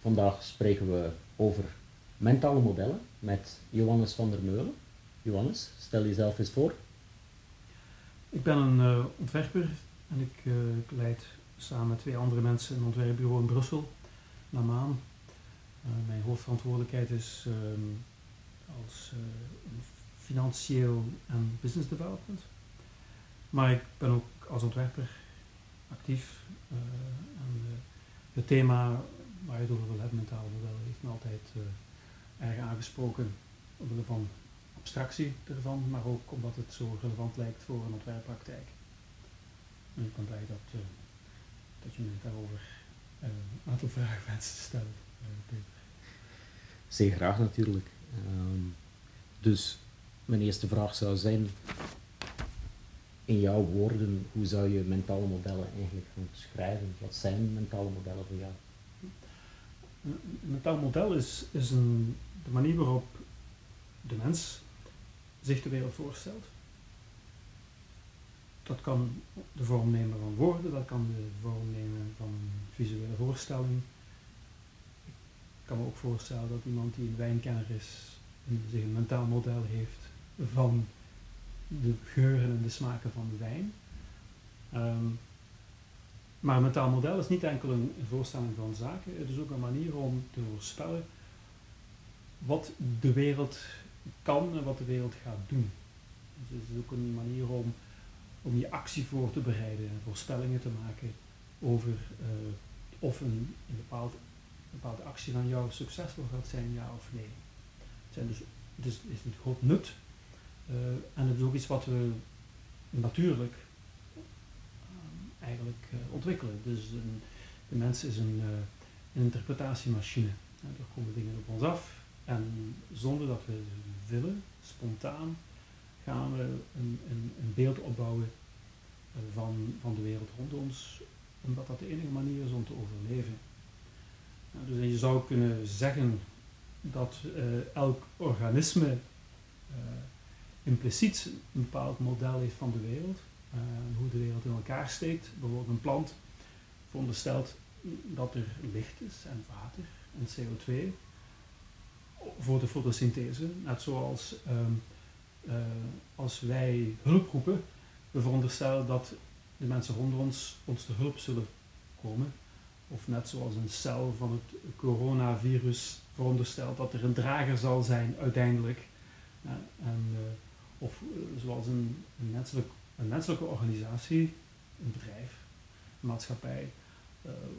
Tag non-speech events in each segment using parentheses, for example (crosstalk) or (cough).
vandaag spreken we over mentale modellen met Johannes van der Meulen. Johannes, stel jezelf eens voor. Ik ben een uh, ontwerper en ik, uh, ik, leid samen met twee andere mensen een ontwerpbureau in Brussel, Namaan. Uh, mijn hoofdverantwoordelijkheid is ehm, als financieel en business development. Maar ik ben ook als ontwerper actief. en het thema waar je het over wil hebben, mentale modellen, heeft me altijd erg aangesproken omwille van abstractie ervan, maar ook omdat het zo relevant lijkt voor een ontwerppraktijk. En ik ben blij dat, uh, dat je me daarover uh, een aantal (laughs) vragen wenst te stellen. Zeer graag natuurlijk. Um, dus mijn eerste vraag zou zijn, in jouw woorden, hoe zou je mentale modellen eigenlijk gaan beschrijven? Wat zijn mentale modellen voor jou? Een mentaal model is, is een, de manier waarop de mens zich de wereld voorstelt. Dat kan de vorm nemen van woorden, dat kan de vorm nemen van visuele voorstelling. Ik kan me ook voorstellen dat iemand die een wijnkenner is, zich een mentaal model heeft van de geuren en de smaken van de wijn. Um, maar een mentaal model is niet enkel een voorstelling van zaken, het is ook een manier om te voorspellen wat de wereld kan en wat de wereld gaat doen. Dus het is ook een manier om, om je actie voor te bereiden en voorspellingen te maken over uh, of een, een, bepaald, bepaalde actie van jou succesvol gaat zijn, ja of nee. Het, zijn dus, het is, is een groot nut uh, en het is ook iets wat we natuurlijk eigenlijk ontwikkelen. Dus een, de mens is een, een interpretatiemachine. er komen dingen op ons af en zonder dat we willen, spontaan, gaan we een, een, een beeld opbouwen eh, van, van de wereld rond ons, omdat dat de enige manier is om te overleven. Dus je zou kunnen zeggen dat elk organisme impliciet een bepaald model heeft van de wereld, uh, hoe de wereld in elkaar steekt. Bijvoorbeeld een plant veronderstelt dat er licht is en water en CO2 voor de fotosynthese. Net zoals um, uh, als wij hulp roepen, we veronderstellen dat de mensen rond ons ons te hulp zullen komen. Of net zoals een cel van het coronavirus veronderstelt dat er een drager zal zijn uiteindelijk. En, uh, of zoals een, een, menselijk, een menselijke organisatie, een bedrijf, een maatschappij,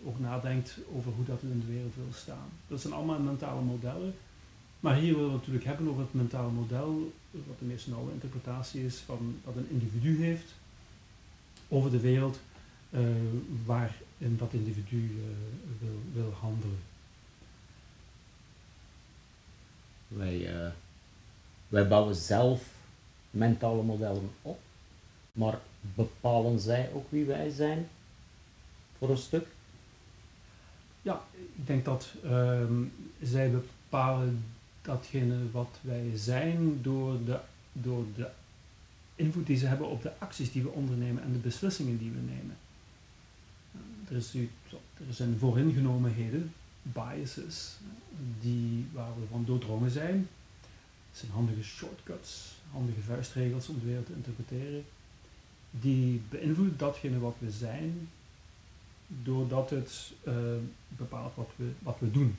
ook nadenkt over hoe dat in de wereld wil staan. Dat zijn allemaal mentale modellen maar hier willen we het natuurlijk hebben over het mentale model, wat de meest nauwe interpretatie is van dat een individu heeft over de wereld uh, waarin dat individu uh, wil, wil handelen. Wij, wij bouwen zelf mentale modellen op, maar bepalen zij ook wie wij zijn voor een stuk? Ja, ik denk dat ehm, zij bepalen datgene wat wij zijn door de, door de invloed die ze hebben op de acties die we ondernemen en de beslissingen die we nemen. Er, is, er zijn vooringenomenheden, biases, die, waar we van doordrongen zijn. Het zijn handige shortcuts, handige vuistregels om de wereld te interpreteren. Die beïnvloeden datgene wat we zijn, doordat het uh, bepaalt wat we, wat we doen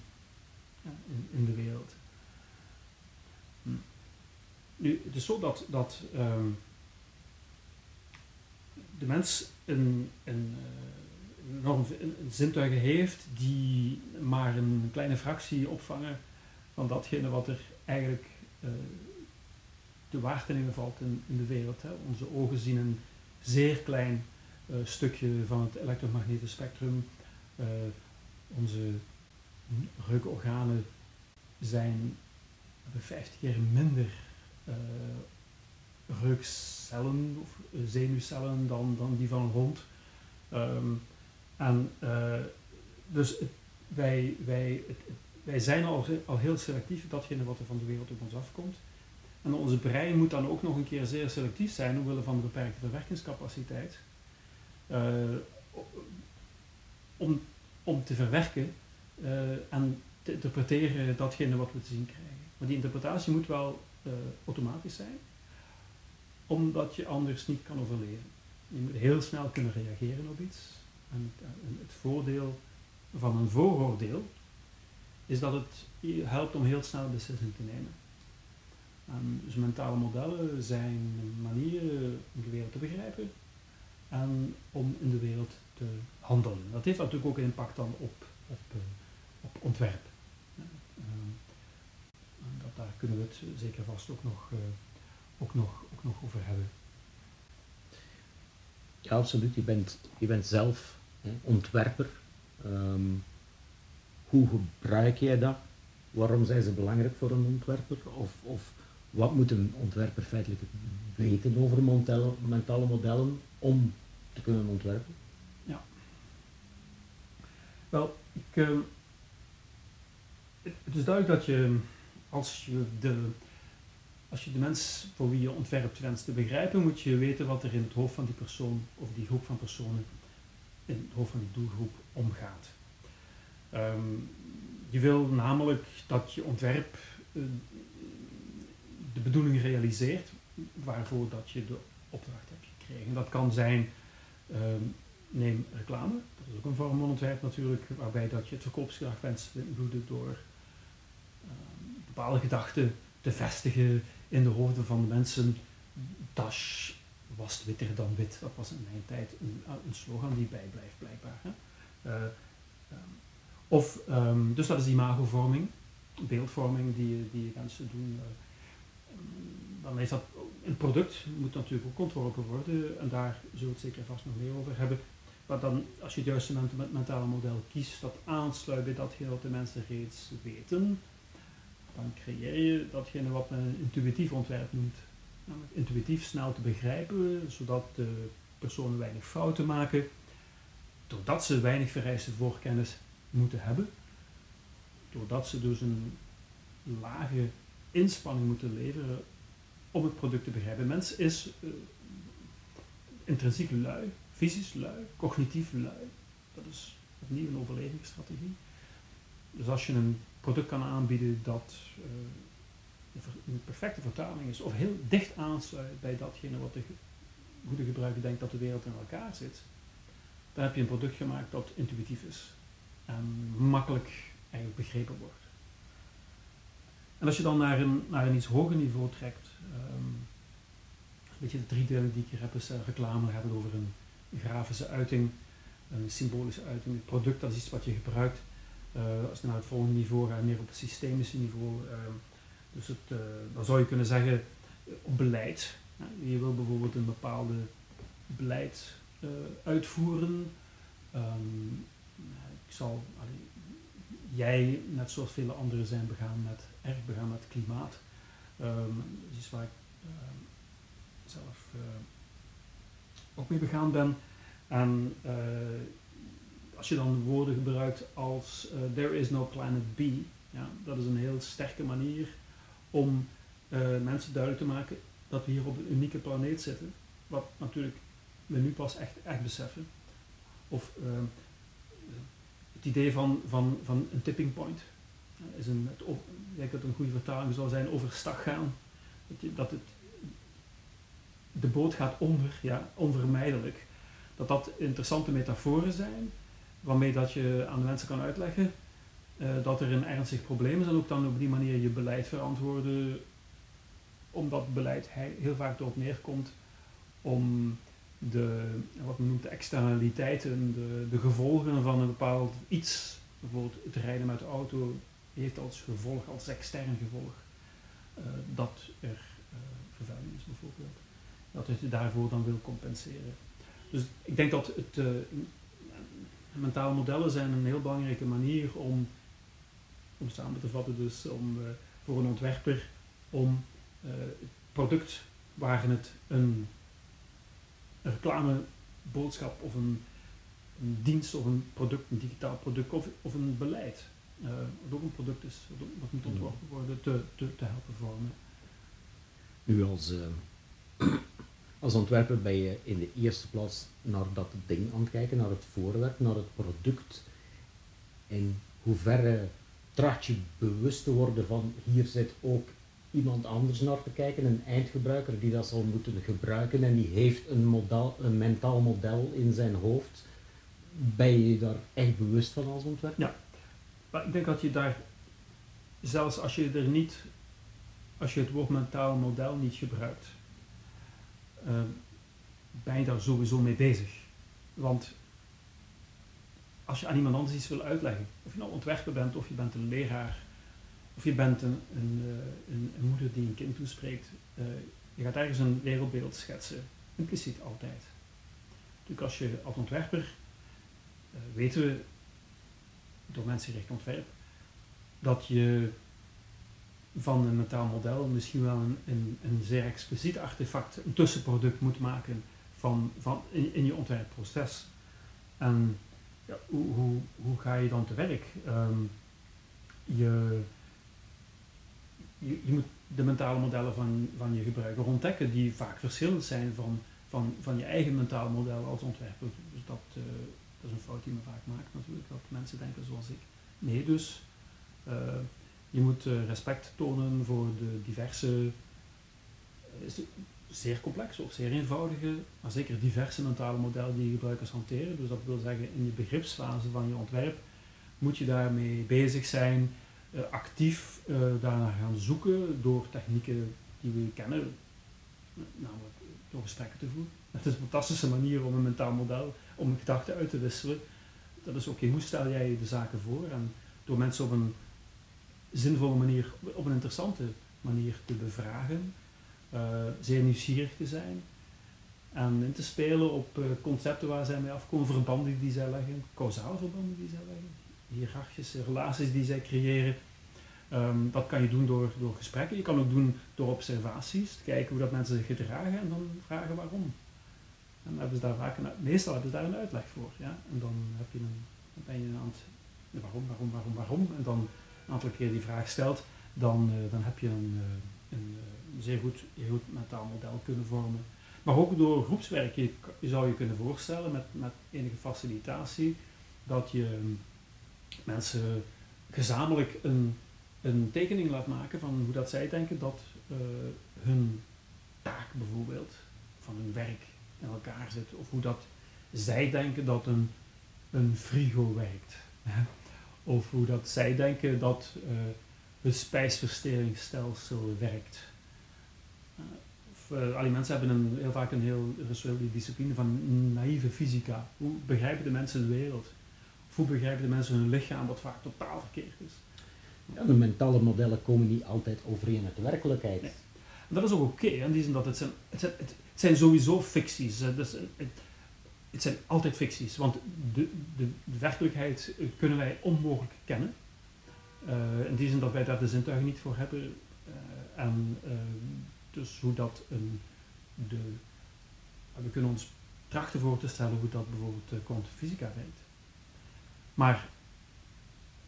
in, in de wereld. Nu, het is zo dat, dat um, de mens een, een, enorm een, zintuigen heeft die maar een kleine fractie opvangen van datgene wat er eigenlijk uh, te waar valt in, in de wereld. Hè. Onze ogen zien een zeer klein uh, stukje van het elektromagnetisch spectrum. onze reukorganen zijn 50 keer minder uh, reukcellen of eh, zenuwcellen dan, dan die van een hond. Um, en dus wij, wij, wij zijn al, al heel selectief, datgene wat er van de wereld op ons afkomt. En onze brein moet dan ook nog een keer zeer selectief zijn omwille van de beperkte verwerkingscapaciteit. Uh, om, om te verwerken eh, en te interpreteren datgene wat we te zien krijgen. Maar die interpretatie moet wel eh, automatisch zijn, omdat je anders niet kan overleven. Je moet heel snel kunnen reageren op iets. En, en het voordeel van een vooroordeel is dat het helpt om heel snel beslissingen te nemen. Dus mentale modellen zijn manieren om de wereld te begrijpen en om in de wereld te handelen. Dat heeft natuurlijk ook een impact dan op, op, uh, op ontwerp. Uh, dat, daar kunnen we het zeker vast ook nog, uh, ook nog, ook nog over hebben. Ja, absoluut. Je bent, je bent zelf ontwerper. Um, hoe gebruik jij dat? Waarom zijn ze belangrijk voor een ontwerper? Of, of wat moet een ontwerper feitelijk weten over mentale, modellen om te kunnen ontwerpen? Ja. Wel, ik, uh, het is duidelijk dat je als je de, als je de mens voor wie je ontwerpt wenst te begrijpen, moet je weten wat er in het hoofd van die persoon of die groep van personen in het hoofd van die doelgroep omgaat. Um, je wil namelijk dat je ontwerp uh, de bedoeling realiseert waarvoor dat je de opdracht hebt gekregen. Dat kan zijn, um, neem reclame, dat is ook een vorm van ontwerp natuurlijk, waarbij dat je het verkoopsgedrag wenst te beïnvloeden door um, bepaalde gedachten te vestigen in de hoofden van de mensen. Dash was witter dan wit. Dat was in mijn tijd een, een slogan die bijblijft blijkbaar. Uh, um, of, dus dat is imagovorming, beeldvorming die, die mensen doen. Uh, dan is dat een product, moet natuurlijk ook ontworpen worden en daar zullen we het zeker vast nog meer over hebben. Maar dan, als je het juiste mentale model kiest dat aansluit bij datgene wat de mensen reeds weten, dan creëer je datgene wat men een intuïtief ontwerp noemt. Namelijk intuïtief snel te begrijpen, zodat de personen weinig fouten maken, doordat ze weinig vereiste voorkennis moeten hebben, doordat ze dus een lage inspanning moeten leveren om het product te begrijpen. Mens is uh, intrinsiek lui, fysisch lui, cognitief lui. Dat is opnieuw een overlevingsstrategie. Dus als je een product kan aanbieden dat uh, een perfecte vertaling is, of heel dicht aansluit bij datgene wat de goede gebruiker denkt dat de wereld in elkaar zit, dan heb je een product gemaakt dat intuïtief is en makkelijk eigenlijk begrepen wordt. En als je dan naar een, naar een iets hoger niveau trekt, um, een beetje de drie delen die ik hier heb, is uh, reclame, het over een grafische uiting, een symbolische uiting, het product is iets wat je gebruikt. Uh, als je naar het volgende niveau gaat, meer op het systemische niveau, uh, dus het, uh, dan zou je kunnen zeggen op beleid. je wil bijvoorbeeld een bepaalde beleid uitvoeren. Um, ik zal, jij, net zoals vele anderen, zijn begaan met, erg begaan met klimaat. Um, dat is waar ik um, zelf uh, ook mee begaan ben. En uh, als je dan woorden gebruikt als uh, there is no planet B, ja, dat is een heel sterke manier om mensen duidelijk te maken dat we hier op een unieke planeet zitten. Wat natuurlijk we nu pas echt, echt beseffen. Of het idee van, van, van een tipping point. Is een, het, ik denk dat een goede vertaling zou zijn overstag gaan. Dat, je, dat het, de boot gaat onder, ja, onvermijdelijk. Dat dat interessante metaforen zijn, waarmee dat je aan de mensen kan uitleggen uh, dat er een ernstig probleem is en ook dan op die manier je beleid verantwoorden, omdat beleid heel vaak erop neerkomt om de, wat men noemt de externaliteiten, de, de gevolgen van een bepaald iets, bijvoorbeeld het rijden met de auto, heeft als gevolg, als extern gevolg, uh, dat er uh, vervuiling is bijvoorbeeld. Dat het daarvoor dan wil compenseren. Dus ik denk dat het, uh, mentale modellen zijn een heel belangrijke manier om, om samen te vatten, dus om, voor een ontwerper om het product waar het een een reclameboodschap of een, een, dienst of een product, een digitaal product of, of een beleid, wat ook een product is, wat moet ontworpen worden, te, te, te helpen vormen. Nu als, uh, als ontwerper ben je in de eerste plaats naar dat ding aan het kijken, naar het voorwerp, naar het product. En hoe ver tracht je bewust te worden van hier zit ook iemand anders naar te kijken, een eindgebruiker die dat zal moeten gebruiken en die heeft een, model, een mentaal model in zijn hoofd. Ben je daar echt bewust van als ontwerper? Ja, maar ik denk dat je daar, zelfs als je er niet, als je het woord mentaal model niet gebruikt, uh, ben je daar sowieso mee bezig. Want als je aan iemand anders iets wil uitleggen, of je nou ontwerper bent, of je bent een leraar, of je bent een, een, eh, een moeder die een kind toespreekt, uh, je gaat ergens een wereldbeeld schetsen, impliciet altijd. Natuurlijk als je als ontwerper, uh, weten we door mensengericht ontwerp, dat je van een mentaal model misschien wel een, een, een, zeer expliciet artefact, een tussenproduct moet maken van, van in, in je ontwerpproces. En ja, hoe, hoe, hoe ga je dan te werk? Um, je, je, moet de mentale modellen van, van je gebruiker ontdekken, die vaak verschillend zijn van, van, van je eigen mentale model als ontwerper. Dus dat, uh, dat is een fout die men vaak maakt natuurlijk, dat mensen denken zoals ik. Nee, dus uh, je moet uh, respect tonen voor de diverse, zeer complexe of zeer eenvoudige, maar zeker diverse mentale modellen die gebruikers hanteren. Dus dat wil zeggen, in je begripsfase van je ontwerp moet je daarmee bezig zijn, actief uh, daarnaar gaan zoeken door technieken die we kennen, namelijk door gesprekken te voeren. Dat is een fantastische manier om een mentaal model, om een gedachte uit te wisselen. Dat is oké, okay, hoe stel jij de zaken voor? En door mensen op een zinvolle manier, op een interessante manier te bevragen, uh, zeer nieuwsgierig te zijn en in te spelen op uh, concepten waar zij mee afkomen, verbanden die zij leggen, causale verbanden die zij leggen, hiërarchische relaties die zij creëren. Um, dat kan je doen door, door gesprekken. Je kan ook doen door observaties, kijken hoe dat mensen zich gedragen en dan vragen waarom. Dan hebben ze daar vaak een, meestal hebben ze daar een uitleg voor. Ja? En dan, heb je een, dan ben je aan het waarom, waarom, waarom, waarom. En dan een aantal keer die vraag stelt, dan, uh, dan heb je een, uh, een, een, zeer goed, heel mentaal model kunnen vormen. Maar ook door groepswerk, je, zou je kunnen voorstellen met, met enige facilitatie, dat je mensen gezamenlijk een, een tekening laat maken van hoe dat zij denken dat hun taak bijvoorbeeld, van hun werk in elkaar zit. Of hoe dat zij denken dat een, een frigo werkt. of hoe dat zij denken dat uh, het spijsverteringsstelsel werkt. Uh, of, uh, die mensen hebben een, heel vaak een heel rituele discipline van naïeve fysica. Hoe begrijpen de mensen de wereld? Of hoe begrijpen de mensen hun lichaam, wat vaak totaal verkeerd is? Ja, de mentale modellen komen niet altijd overeen met de werkelijkheid. Nee. Dat is ook oké, okay, in die zin dat het zijn, het zijn, sowieso ficties. Dus het, het zijn altijd ficties, want de, de, de werkelijkheid kunnen wij onmogelijk kennen. Uh, in die zin dat wij daar de zintuigen niet voor hebben. En dus hoe dat een, de, we kunnen ons trachten voor te stellen hoe dat bijvoorbeeld kwantumfysica werkt. Maar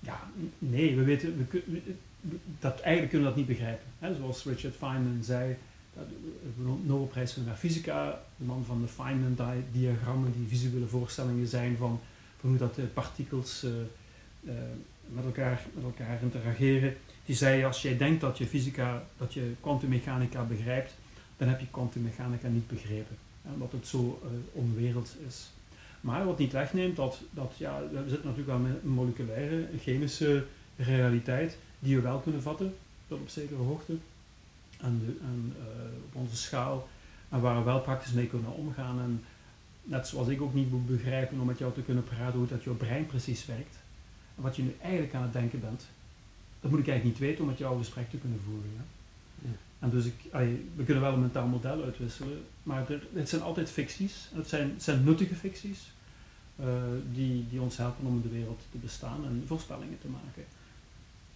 ja, nee, we weten, we, we, dat, eigenlijk kunnen we dat niet begrijpen. Zoals Richard Feynman zei, de Nobelprijs naar fysica, de man van de Feynman-diagrammen, die visuele voorstellingen zijn van, hoe dat de partikels uh, uh, met, elkaar, met elkaar interageren. Die zei, als jij denkt dat je fysica, dat je kwantummechanica begrijpt, dan heb je kwantummechanica niet begrepen. Omdat het zo uh, onwerelds is. Maar wat niet wegneemt, dat, dat ja, we zitten natuurlijk met een moleculaire, chemische realiteit, die we wel kunnen vatten, tot op zekere hoogte en, de, en uh, op onze schaal en waar we wel praktisch mee kunnen omgaan. En net zoals ik ook niet moet begrijpen om met jou te kunnen praten hoe dat jouw brein precies werkt. En wat je nu eigenlijk aan het denken bent, dat moet ik eigenlijk niet weten om met jou een gesprek te kunnen voeren. Ja? Ja. En dus ik, we kunnen wel een mentaal model uitwisselen, maar er, het zijn altijd ficties. Het zijn, het zijn nuttige ficties uh, die, die ons helpen om in de wereld te bestaan en voorspellingen te maken.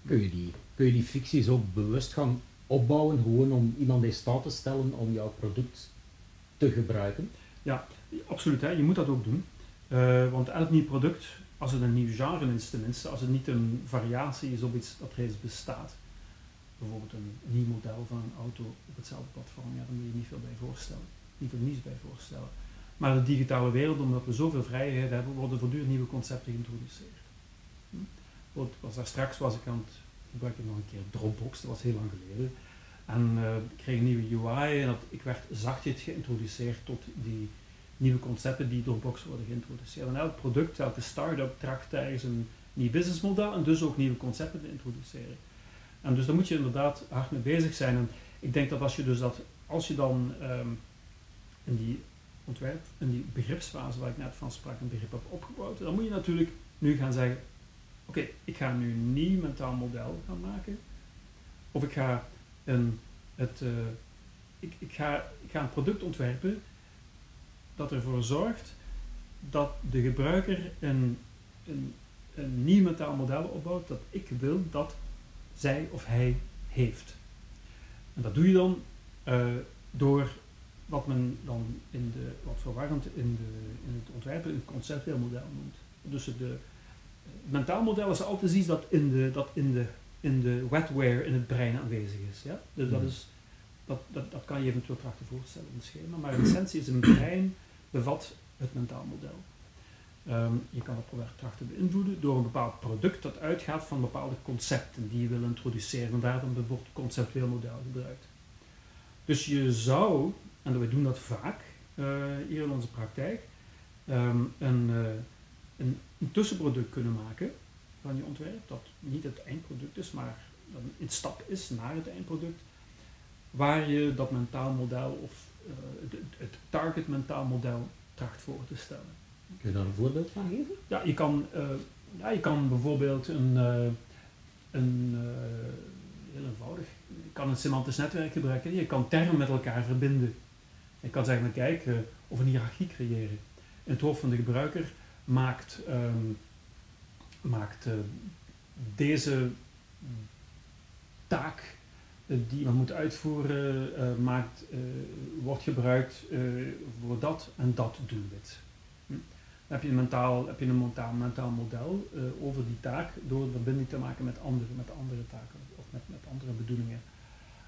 Kun je die, kun je die ficties ook bewust gaan opbouwen, gewoon om iemand in staat te stellen om jouw product te gebruiken? Ja, absoluut. Hè. Je moet dat ook doen. Uh, want elk nieuw product, als het een nieuw genre is tenminste, als het niet een variatie is op iets dat reeds bestaat, bijvoorbeeld een nieuw model van een auto op hetzelfde platform, ja, dan moet je niet veel bij voorstellen. Niet veel nieuws bij voorstellen. Maar de digitale wereld, omdat we zoveel vrijheid hebben, worden voortdurend nieuwe concepten geïntroduceerd. Bijvoorbeeld was daar straks was ik aan het gebruiken nog een keer Dropbox, dat was heel lang geleden. En eh, ik kreeg een nieuwe UI en dat, ik werd zachtjes geïntroduceerd tot die nieuwe concepten die door Box worden geïntroduceerd. En elk product, elke start-up tracht tijdens een nieuw businessmodel en dus ook nieuwe concepten te introduceren. En dus daar moet je inderdaad hard mee bezig zijn. En ik denk dat als je dus dat, als je dan ehm, in die ontwerp, in die begripsfase waar ik net van sprak, een begrip hebt opgebouwd, dan moet je natuurlijk nu gaan zeggen, oké, ik ga nu een nieuw mentaal model gaan maken. Of ik ga een, het, uh, ik, ik, ga, ik ga een product ontwerpen dat ervoor zorgt dat de gebruiker een, een, een nieuw mentaal model opbouwt dat ik wil dat zij of hij heeft. En dat doe je dan uh, door wat men dan in de, wat verwarrend in, de, in het ontwerpen een conceptueel model noemt. Dus de, mentaal model is altijd iets dat in de, dat in de, in de wetware in het brein aanwezig is. Ja? Dus dat, mhm. is, dat, dat, dat kan je eventueel trachten voorstellen in het schema, maar in essentie is een brein bevat het mentaal model. Um, je kan het proberen trachten beïnvloeden door een bepaald product dat uitgaat van bepaalde concepten die je wil introduceren. Vandaar dan bijvoorbeeld conceptueel model gebruikt. Dus je zou, en we doen dat vaak uh, hier in onze praktijk, um, een, uh, een, een, tussenproduct kunnen maken van je ontwerp, dat niet het eindproduct is, maar dat een stap is naar het eindproduct, waar je dat mentaal model of uh, het, het target mentaal model tracht voor te stellen. Kun je daar een voorbeeld van geven? Ja, je kan, ja, je kan bijvoorbeeld een, een heel eenvoudig, je kan een semantisch netwerk gebruiken. Je kan termen met elkaar verbinden. Je kan zeggen, kijk, uh, of een hiërarchie creëren. In het hoofd van de gebruiker maakt, um, maakt uh, deze taak uh, die we moeten uitvoeren, maakt, wordt gebruikt voor dat en dat doelwit. Hm? Dan heb je een mentaal, heb je een mentaal, mentaal model over die taak door verbinding te maken met andere, met andere taken of met, met andere bedoelingen.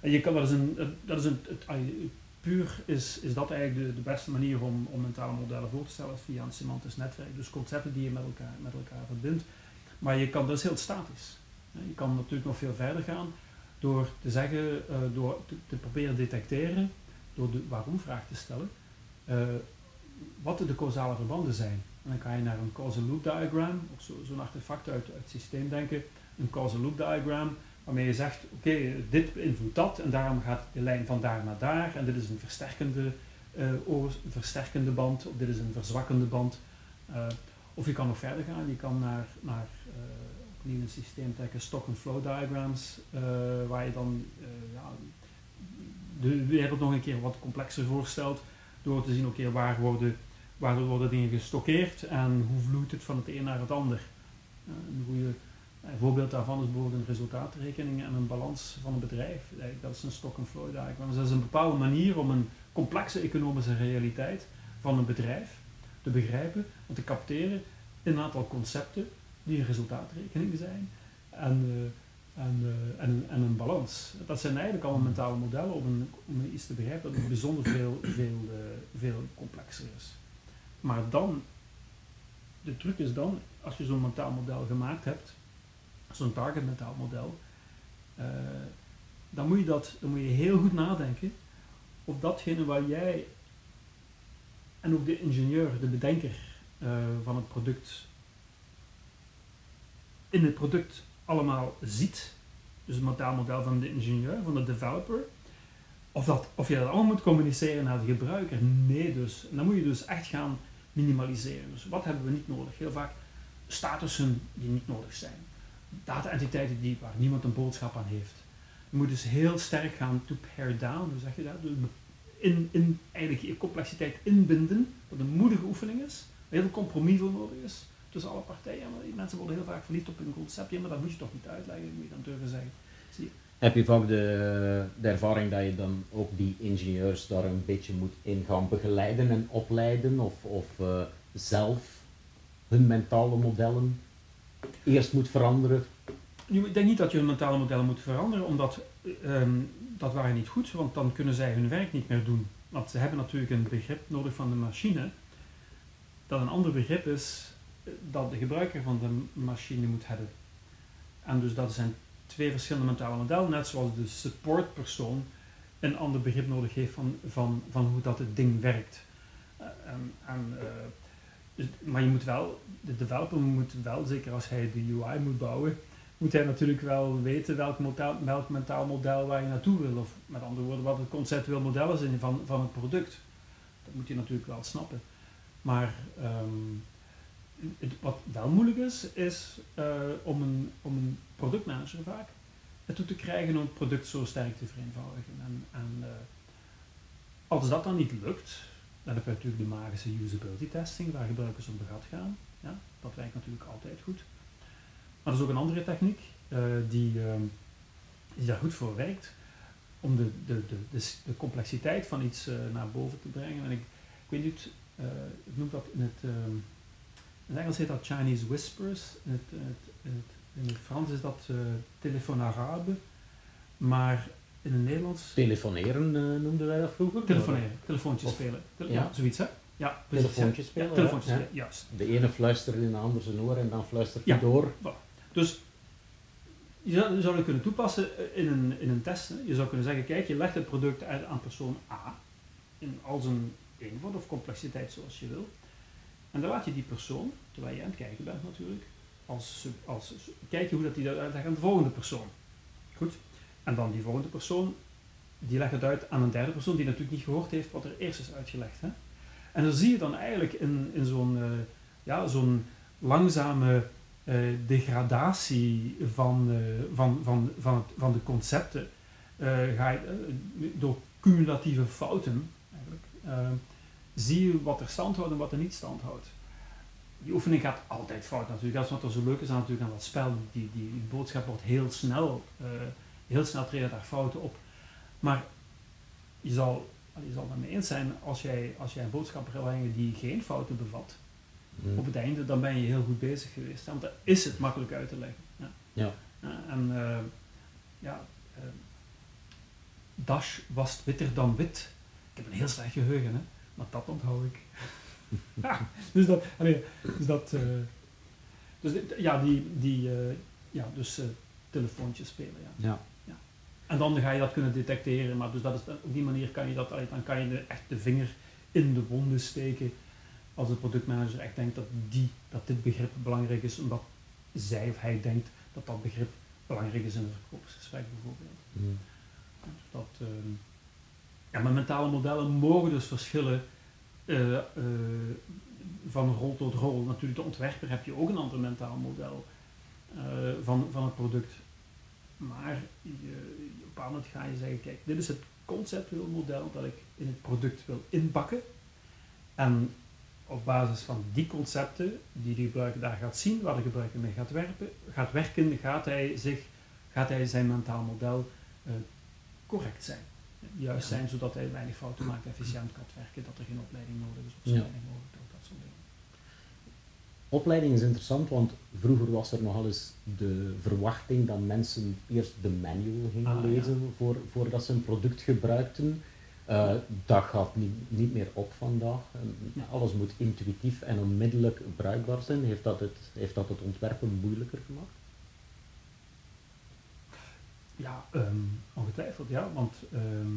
En je kan, dat is een, dat is een, het, puur is, is dat eigenlijk de, de beste manier om, om mentale modellen voor te stellen via een semantisch netwerk. Dus concepten die je met elkaar, met elkaar verbindt. Maar je kan, dat is heel statisch. Je kan natuurlijk nog veel verder gaan door te zeggen, uh, door te, proberen detecteren, door de waarom-vraag te stellen, uh, wat de causale verbanden zijn. En dan kan je naar een causal loop diagram, of zo'n zo artefact uit het systeem denken, een causal loop diagram, waarmee je zegt, oké, dit beïnvloedt dat en daarom gaat de lijn van daar naar daar en dit is een versterkende, uh, versterkende band of dit is een verzwakkende band. Uh, of je kan nog verder gaan, je kan naar, naar uh, opnieuw een systeem trekken, stock and flow diagrams, waar je dan ja, de wereld nog een keer wat complexer voorstelt door te zien, oké, waar, worden, waar worden dingen gestockeerd en hoe vloeit het van het een naar het ander. hoe je een voorbeeld daarvan is bijvoorbeeld een resultaatrekening en een balans van een bedrijf. Dat is een stock and flow diagram. Dus dat is een bepaalde manier om een complexe economische realiteit van een bedrijf te begrijpen en te capteren in een aantal concepten die een resultaatrekening zijn en, uh, en, uh, en, en, een balans. Dat zijn eigenlijk allemaal mentale modellen om, een, iets te begrijpen dat bijzonder veel, uh, veel complexer is. Maar dan, de truc is dan, als je zo'n mentaal model gemaakt hebt, zo'n target mentaal model, uh, dan, moet je dat, dan moet je heel goed nadenken of datgene waar jij en ook de ingenieur, de bedenker uh, van het product, in het product allemaal ziet, dus het mentaal model van de ingenieur, van de developer, of, dat, of je dat allemaal moet communiceren naar de gebruiker. Nee, dus. En dan moet je dus echt gaan minimaliseren. Dus wat hebben we niet nodig? Heel vaak statussen die niet nodig zijn data-entiteiten die, waar niemand een boodschap aan heeft. Je moet dus heel sterk gaan to pare down, hoe zeg je dat? In, in eigenlijk je complexiteit inbinden, wat een moedige oefening is, waar heel veel compromis voor nodig is tussen alle partijen. Maar mensen worden heel vaak verliefd op een concept, maar dat moet je toch niet uitleggen, moet je dan durven zeggen. Heb je vaak de, de ervaring dat je dan ook die ingenieurs daar een beetje moet in gaan begeleiden en opleiden, of, of uh, zelf hun mentale modellen eerst moet veranderen? Ik denk niet dat je hun mentale modellen moet veranderen, omdat um, dat waren niet goed, want dan kunnen zij hun werk niet meer doen. Want ze hebben natuurlijk een begrip nodig van de machine, dat een ander begrip is dat de gebruiker van de machine moet hebben. En dus dat zijn twee verschillende mentale modellen, net zoals de supportpersoon een ander begrip nodig heeft van, van, van hoe dat het ding werkt. Uh, en, en, uh, dus, maar je moet wel, de developer moet wel, zeker als hij de UI moet bouwen, moet hij natuurlijk wel weten welk, mentaal model waar je naartoe wil. Of met andere woorden, wat het conceptueel model is van, van het product. Dat moet je natuurlijk wel snappen. Maar um, het, wat wel moeilijk is, is uh, om, een, om een productmanager vaak ertoe te krijgen om het product zo sterk te vereenvoudigen. En, uh, als dat dan niet lukt, dan heb je natuurlijk de magische usability testing, waar gebruikers op begat gaan. Ja, dat werkt natuurlijk altijd goed. Maar er is ook een andere techniek die, uh, die daar goed voor werkt, om de, de, de, de, complexiteit van iets uh, naar boven te brengen. En ik, ik weet niet, ik noem dat in het, ehm, in het Engels heet dat Chinese Whispers, in het, het, het, in het Frans is dat telefoon arabe, maar in het Nederlands... Telefoneren noemden wij dat vroeger? Telefoneren, telefoontjes of, spelen. Tele ja. zoiets hè? Ja, telefoontjes spelen. Ja, telefoontjes spelen, juist. De ene fluistert in de ander zijn oor en dan fluistert hij door. Dus je zou, je zou het kunnen toepassen in een, in een test. Je zou kunnen zeggen, kijk, je legt het product uit aan persoon A in al zijn eenvoud of complexiteit zoals je wil. En dan laat je die persoon, terwijl je aan het kijken bent natuurlijk, als, als, kijken hoe dat die dat uitlegt aan de volgende persoon. Goed? En dan die volgende persoon, die legt het uit aan een derde persoon die natuurlijk niet gehoord heeft wat er eerst is uitgelegd. Hè? En dan zie je dan eigenlijk in, in zo'n uh, ja, zo'n langzame uh, degradatie van, uh, van, van, van, van de concepten, ga je, door cumulatieve fouten eigenlijk, zie je wat er stand houdt en wat er niet stand houdt. Die oefening gaat altijd fout natuurlijk. Dat is wat er zo leuk is aan, natuurlijk aan dat spel. Die, die, die boodschap wordt heel snel, heel snel treden daar fouten op. Maar je zal je zal het mee eens zijn, als jij, als jij een boodschap wil brengen die geen fouten bevat, mm. op het einde, dan ben je heel goed bezig geweest. Want dan is het makkelijk uit te leggen. Ja. ja. en uh, ja, uh, Dash was witter dan wit. Ik heb een heel slecht geheugen, hè? maar dat onthoud ik. (laughs) dus dat, allee, dus dat, uh, dus ja, die, die ja, dus telefoontjes spelen, ja. ja. En dan ga je dat kunnen detecteren, maar dus dat is, op die manier kan je dat, dan kan je de, echt de vinger in de wonden steken als de productmanager echt denkt dat, die, dat dit begrip belangrijk is, omdat zij of hij denkt dat dat begrip belangrijk is in een verkoopsgesprek bijvoorbeeld. Mm. Dus dat, uh, ja, maar mentale modellen mogen dus verschillen uh, uh, van rol tot rol. Natuurlijk, de ontwerper heb je ook een ander mentaal model eh, van, van het product. Maar je, op een bepaald moment ga je zeggen, kijk, dit is het conceptueel model dat ik in het product wil inbakken. En op basis van die concepten die de gebruiker daar gaat zien, waar de gebruiker mee gaat, werpen, gaat werken, gaat hij, zich, gaat hij zijn mentaal model uh, correct zijn. Juist zijn, zodat hij weinig fouten maakt, efficiënt kan werken, dat er geen opleiding nodig is, of zo weinig mogelijk. Opleiding is interessant, want vroeger was er nogal eens de verwachting dat mensen eerst de manual gingen Ah, ja. lezen voor, voordat ze een product gebruikten. Eh, dat gaat niet, niet meer op vandaag. Ja. Alles moet intuïtief en onmiddellijk bruikbaar zijn. Heeft dat het, heeft dat het ontwerpen moeilijker gemaakt? Ja, ehm, ongetwijfeld, ja, want ehm,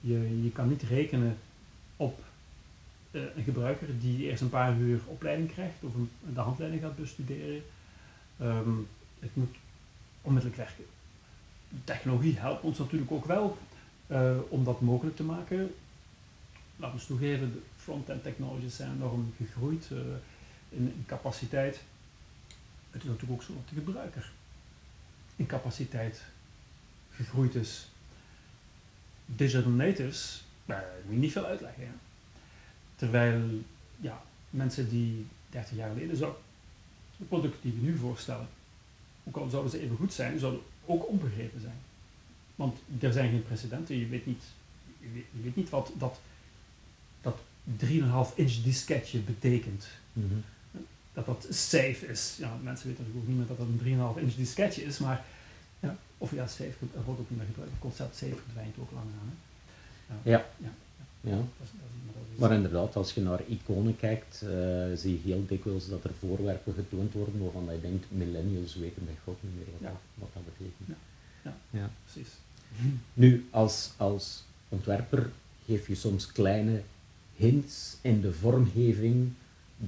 je, je kan niet rekenen op eh, een gebruiker die eerst een paar uur opleiding krijgt of een, de handleiding gaat bestuderen. Ehm, het moet onmiddellijk werken. Technologie helpt ons natuurlijk ook wel eh, om dat mogelijk te maken. Laten we toegeven, de front-end technologies zijn enorm gegroeid eh, in, in capaciteit. Het is natuurlijk ook zo dat de gebruiker in capaciteit gegroeid is. Digital natives, daar moet je niet veel uitleggen. Ja. Terwijl ja, mensen die 30 jaar geleden zo, de producten die we nu voorstellen, ook al zouden ze even goed zijn, zouden ook onbegrepen zijn. Want er zijn geen precedenten, je weet niet, je weet, niet wat dat, dat 3,5 inch disketje betekent. Dat dat safe is. Ja, mensen weten natuurlijk ook niet meer dat dat een 3,5 inch disketje is, maar ja, of ja, safe, wordt ook niet meer gebruikt. Het concept safe verdwijnt ook lang aan. Hè. Ja. Ja. Ja. Dat is, maar dat is- Maar inderdaad, als je naar iconen kijkt, eh, zie je heel dikwijls dat er voorwerpen getoond worden waarvan je denkt, millennials weten bij god niet meer wat, Ja. dat, wat dat betekent. Ja. Ja. Ja. precies. Nu, als, als ontwerper geef je soms kleine hints in de vormgeving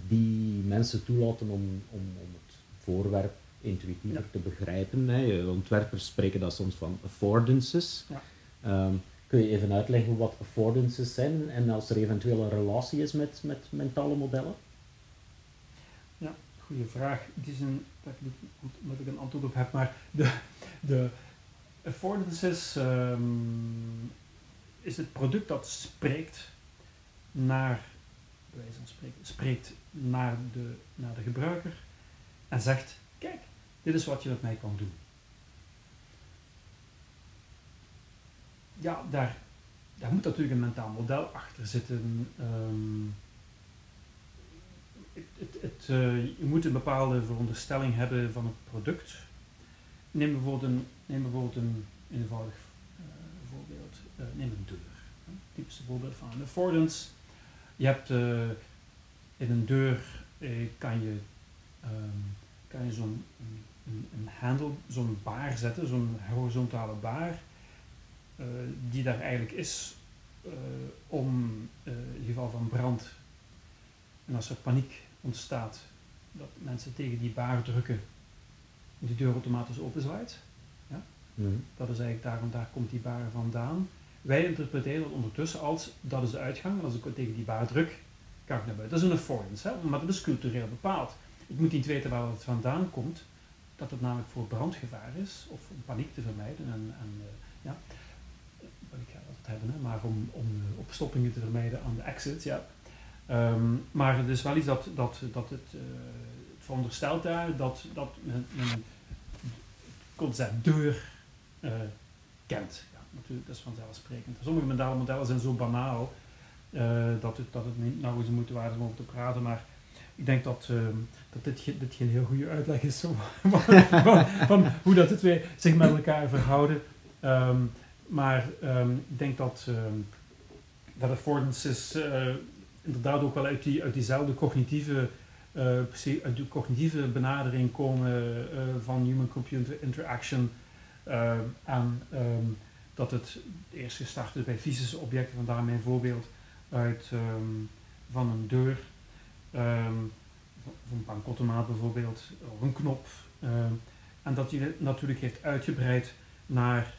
die mensen toelaten om, om, om het voorwerp intuïtiever Ja. te begrijpen. Hè. Ontwerpers spreken dat soms van affordances. Ja. Kun je even uitleggen wat affordances zijn en als er eventueel een relatie is met, met mentale modellen? Goeie vraag. Het is een, dat ik ik een antwoord op heb, maar de, de affordances ehm, is het product dat spreekt naar, wijze van spreekt naar de, naar de gebruiker en zegt, kijk, dit is wat je met mij kan doen. Ja, daar, daar moet natuurlijk een mentaal model achter zitten. ehm, het, het, het, eh, je moet een bepaalde veronderstelling hebben van het product. Neem bijvoorbeeld een, neem bijvoorbeeld een eenvoudig eh, voorbeeld. Eh, neem een deur. Een typische voorbeeld van een affordance. Je hebt in een deur kan je, ehm, kan je zo'n een, een, een handle, zo'n baar zetten, zo'n horizontale baar, eh, die daar eigenlijk is eh, om eh, in geval van brand en als er paniek ontstaat, dat mensen tegen die baar drukken, die deur automatisch openzwaait. Mhm. Dat is eigenlijk daarom, daar komt die baar vandaan. Wij interpreteren dat ondertussen als, dat is de uitgang, en als ik tegen die baar druk, kan ik naar buiten. Dat is een affordance, hè? maar dat is cultureel bepaald. Ik moet niet weten waar het vandaan komt, dat het namelijk voor brandgevaar is, of om paniek te vermijden. En, en ja, maar om, om opstoppingen te vermijden aan de exit, ja. Um, maar het is wel iets dat, dat, dat het, uh, het veronderstelt daar dat, dat men, men het concept deur uh, kent. Ja, natuurlijk, dat is vanzelfsprekend. Sommige mentale modellen zijn zo banaal uh, dat, het, dat het niet eens de moeite waard om over te praten, maar ik denk dat, uh, dat dit, dit geen heel goede uitleg is (laughs) van, van, hoe dat de twee zich met elkaar verhouden. Um, maar um, ik denk dat, um, dat affordances uh, inderdaad ook wel uit, die, uit diezelfde cognitieve, uh, uit cognitieve benadering komen uh, van human-computer interaction. En um, dat het eerst gestart is bij fysische objecten, vandaar mijn voorbeeld uit van een deur, van een bankautomaat bijvoorbeeld, of een knop. en dat die natuurlijk heeft uitgebreid naar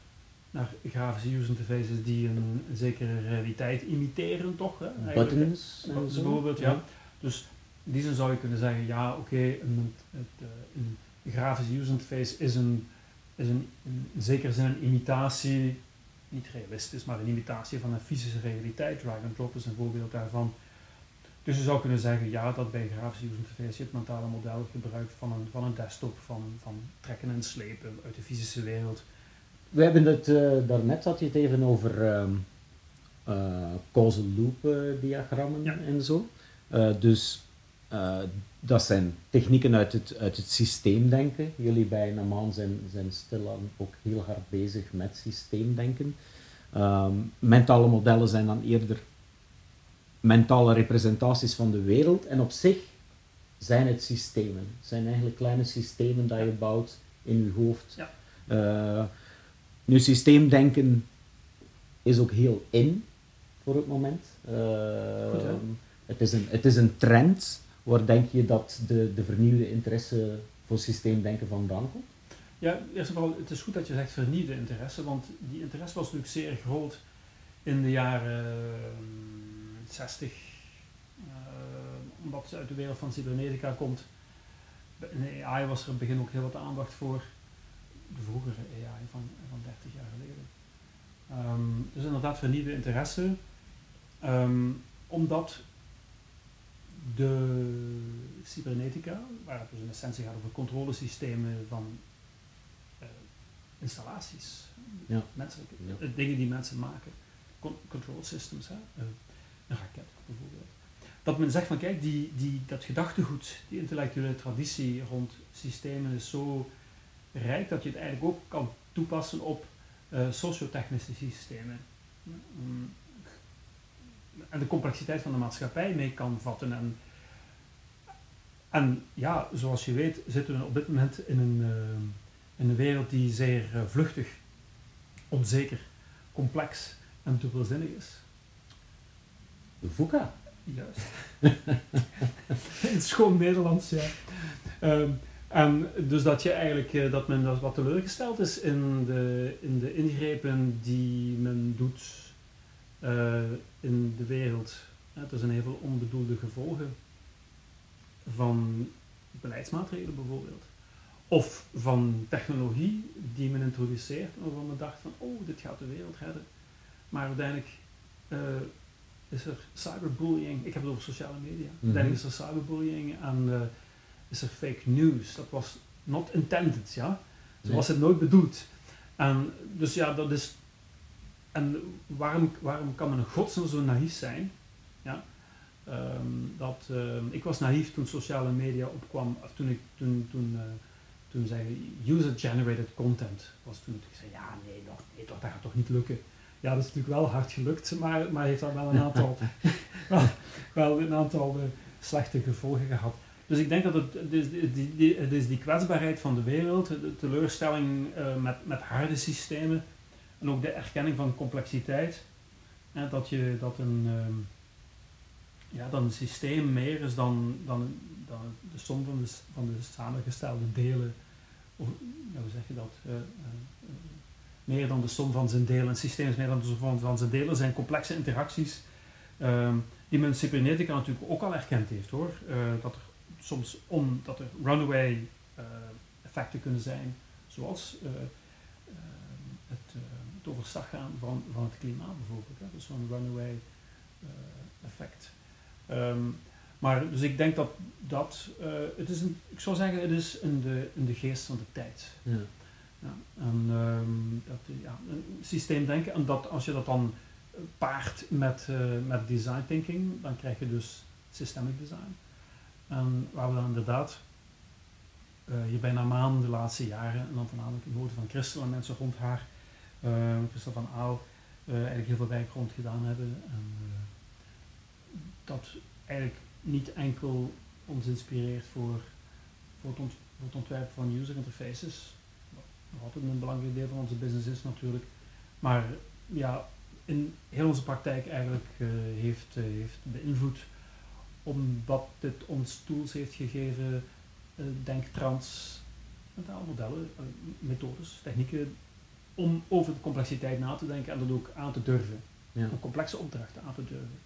naar grafische user interfaces die een, een zekere realiteit imiteren, toch? Hè? Buttons. Buttons bijvoorbeeld, ja. ja. Dus in die zin zou je kunnen zeggen, ja, oké, okay, een, een, een, grafische user interface is, een, is een, in zekere zin een imitatie, niet realistisch, maar een imitatie van een fysische realiteit. Drag and drop is een voorbeeld daarvan. Dus je zou kunnen zeggen, ja, dat bij grafische user interface je het mentale model gebruikt van een, van een desktop, van, van trekken en slepen uit de fysische wereld. We hebben het, uh, daarnet had je het even over uh, uh, causal loop diagrammen ja. en zo. Dus dat zijn technieken uit het, uit het systeemdenken. Jullie bij Namaan zijn, zijn stilaan ook heel hard bezig met systeemdenken. Um, mentale modellen zijn dan eerder mentale representaties van de wereld en op zich zijn het systemen. Het zijn eigenlijk kleine systemen dat je bouwt in je hoofd. Ja. Uh, nu, systeemdenken is ook heel in voor het moment. Uh, Goed, het, is een, het is een trend. Waar denk je dat de, de vernieuwde interesse voor systeemdenken vandaan komt? Ja, eerst en vooral, het is goed dat je zegt vernieuwde interesse, want die interesse was natuurlijk zeer groot in de jaren uh, 60, uh, omdat ze uit de wereld van cybernetica komt. In de AI was er in het begin ook heel wat aandacht voor de vroegere AI van, van 30 jaar geleden. Um, dus inderdaad vernieuwde interesse, um, omdat de cybernetica, waar het dus in essentie gaat over controlesystemen van uh, installaties, ja. menselijke, ja. dingen die mensen maken, Con control systems, hè? een raket bijvoorbeeld. Dat men zegt van kijk, die, die, dat gedachtegoed, die intellectuele traditie rond systemen is zo rijk dat je het eigenlijk ook kan toepassen op uh, sociotechnische systemen. En de complexiteit van de maatschappij mee kan vatten. En, en ja, zoals je weet zitten we op dit moment in een, uh, in een wereld die zeer uh, vluchtig, onzeker, complex en dubbelzinnig is. VUCA. Juist. (laughs) in schoon Nederlands, ja. Um, en dus dat je eigenlijk uh, dat men dat wat teleurgesteld is in de, in de ingrepen die men doet uh, in de wereld. Er zijn heel veel onbedoelde gevolgen van beleidsmaatregelen bijvoorbeeld. Of van technologie die men introduceert waarvan men dacht van oh, dit gaat de wereld redden. Maar uiteindelijk uh, is er cyberbullying, ik heb het over sociale media, mm -hmm. uiteindelijk is er cyberbullying en is er fake news. Dat was not intended, ja. Zo nee. was het nooit bedoeld. En dus ja, dat is... En waarom, waarom kan men in godsnaam zo naïef zijn? Ja. Um, dat, um, ik was naïef toen sociale media opkwam, of toen ik toen, toen, uh, toen zei user-generated content, was toen ik zei, ja nee, nog, nee toch, dat gaat toch niet lukken. Ja, dat is natuurlijk wel hard gelukt, maar, maar heeft daar wel een aantal, (laughs) wel, wel een aantal uh, slechte gevolgen gehad. Dus ik denk dat het, het, is, die, die, het is die kwetsbaarheid van de wereld, de teleurstelling uh, met, met harde systemen en ook de erkenning van complexiteit. Dat, je, dat, een, uh, ja, dat een systeem meer is dan, dan, dan de som van de, van de samengestelde delen. Of, hoe zeg je dat? Uh, meer dan de som van zijn delen. Een systeem is meer dan de som van, zijn delen. Zijn complexe interacties ehm, die men cybernetica natuurlijk ook al erkend heeft hoor. dat er soms omdat er runaway uh, effecten kunnen zijn, zoals uh, uh, het, het, overstag gaan van, van het klimaat bijvoorbeeld. Hè? Dus zo'n runaway effect. Um, maar dus ik denk dat dat, het is een, ik zou zeggen, het is in de, in de geest van de tijd. Ja. Ja, en um, dat, ja, een systeemdenken, en dat als je dat dan paart met, met design thinking, dan krijg je dus systemic design. En waar we dan inderdaad hier bijna maan de laatste jaren, en dan voornamelijk in woorden van Christel en mensen rond haar, uh, Christel van Aal, uh, eigenlijk heel veel werk rond gedaan hebben. En dat eigenlijk niet enkel ons inspireert voor, voor, het, ont, voor ontwerpen van user interfaces, wat een belangrijk deel van onze business is natuurlijk, maar ja, in heel onze praktijk eigenlijk heeft, heeft beïnvloed omdat dit ons tools heeft gegeven, uh, denk trans, modellen, uh, methodes, technieken, om over de complexiteit na te denken en dat ook aan te durven. Ja. Om complexe opdrachten aan te durven.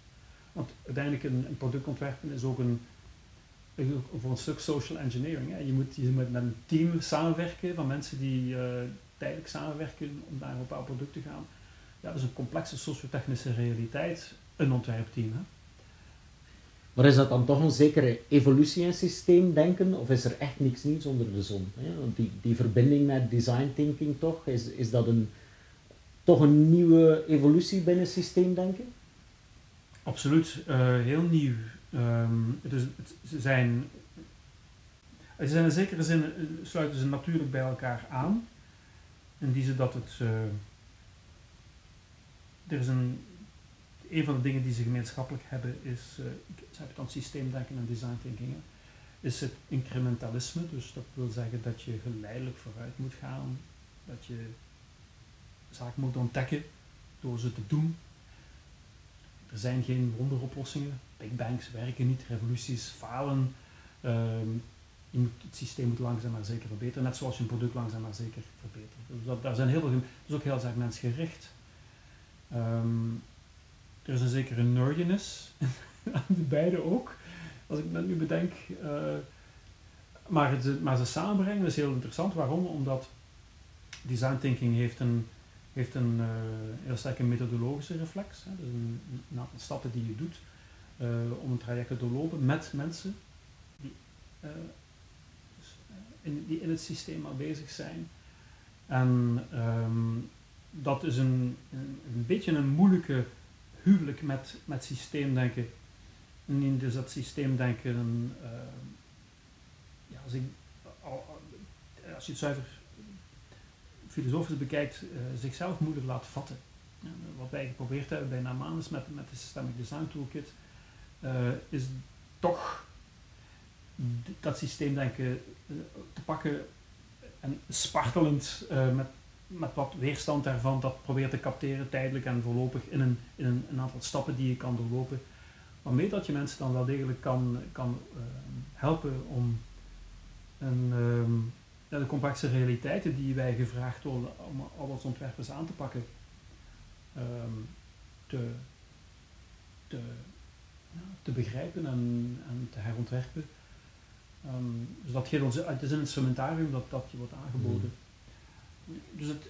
Want uiteindelijk een, een product ontwerpen is ook een, voor een stuk social engineering. Hè. Je, moet, je moet met een team samenwerken van mensen die uh, tijdelijk samenwerken om naar een bepaald product te gaan. Ja, dat is een complexe sociotechnische realiteit, een ontwerpteam. Hè. Maar is dat dan toch een zekere evolutie in systeemdenken, of is er echt niks nieuws onder de zon? Want die, die verbinding met design thinking toch, is, is dat een, toch een nieuwe evolutie binnen systeemdenken? Absoluut, uh, heel nieuw. Um, het is, het, ze zijn, ze zijn in zekere zin eh, sluiten ze natuurlijk bij elkaar aan. In die zin dat het, uh, er is een een van de dingen die ze gemeenschappelijk hebben is, ze hebben dan systeemdenken en design thinking, is het incrementalisme. Dus dat wil zeggen dat je geleidelijk vooruit moet gaan, dat je zaken moet ontdekken door ze te doen. Er zijn geen wonderoplossingen, big bangs werken niet, revoluties falen. Je moet, het systeem moet langzaam maar zeker verbeteren, net zoals je een product langzaam maar zeker verbetert. Dus dat, daar zijn heel veel, dat is ook heel erg mensgericht. Um, er is een zekere nerdiness (laughs) aan de beide ook, als ik dat nu bedenk. Uh, maar, het, maar ze samenbrengen is heel interessant. Waarom? Omdat design thinking heeft een, heeft een uh, heel sterke methodologische reflex. Hè. Dus een, een, aantal stappen die je doet uh, om een traject te doorlopen met mensen die, in, die in het systeem al bezig zijn. En um, dat is een, een beetje een moeilijke huwelijk met, met systeemdenken. En dus dat systeemdenken, uh, ja, als, als je het zuiver filosofisch bekijkt, uh, zichzelf moeilijk laat vatten. wat wij geprobeerd hebben bij Namanus met, met de Systemic Design Toolkit, is toch dat systeemdenken te pakken en spartelend met met wat weerstand daarvan dat probeert te capteren tijdelijk en voorlopig in een, in een, een aantal stappen die je kan doorlopen. Waarmee dat je mensen dan wel degelijk kan, kan uh, helpen om een, uh, de complexe realiteiten die wij gevraagd worden om al als ontwerpers aan te pakken, um, te, te, ja, te begrijpen en, en te herontwerpen. Um, dus dat geeft ons, het is een instrumentarium dat, dat je wordt aangeboden. Mm dus het,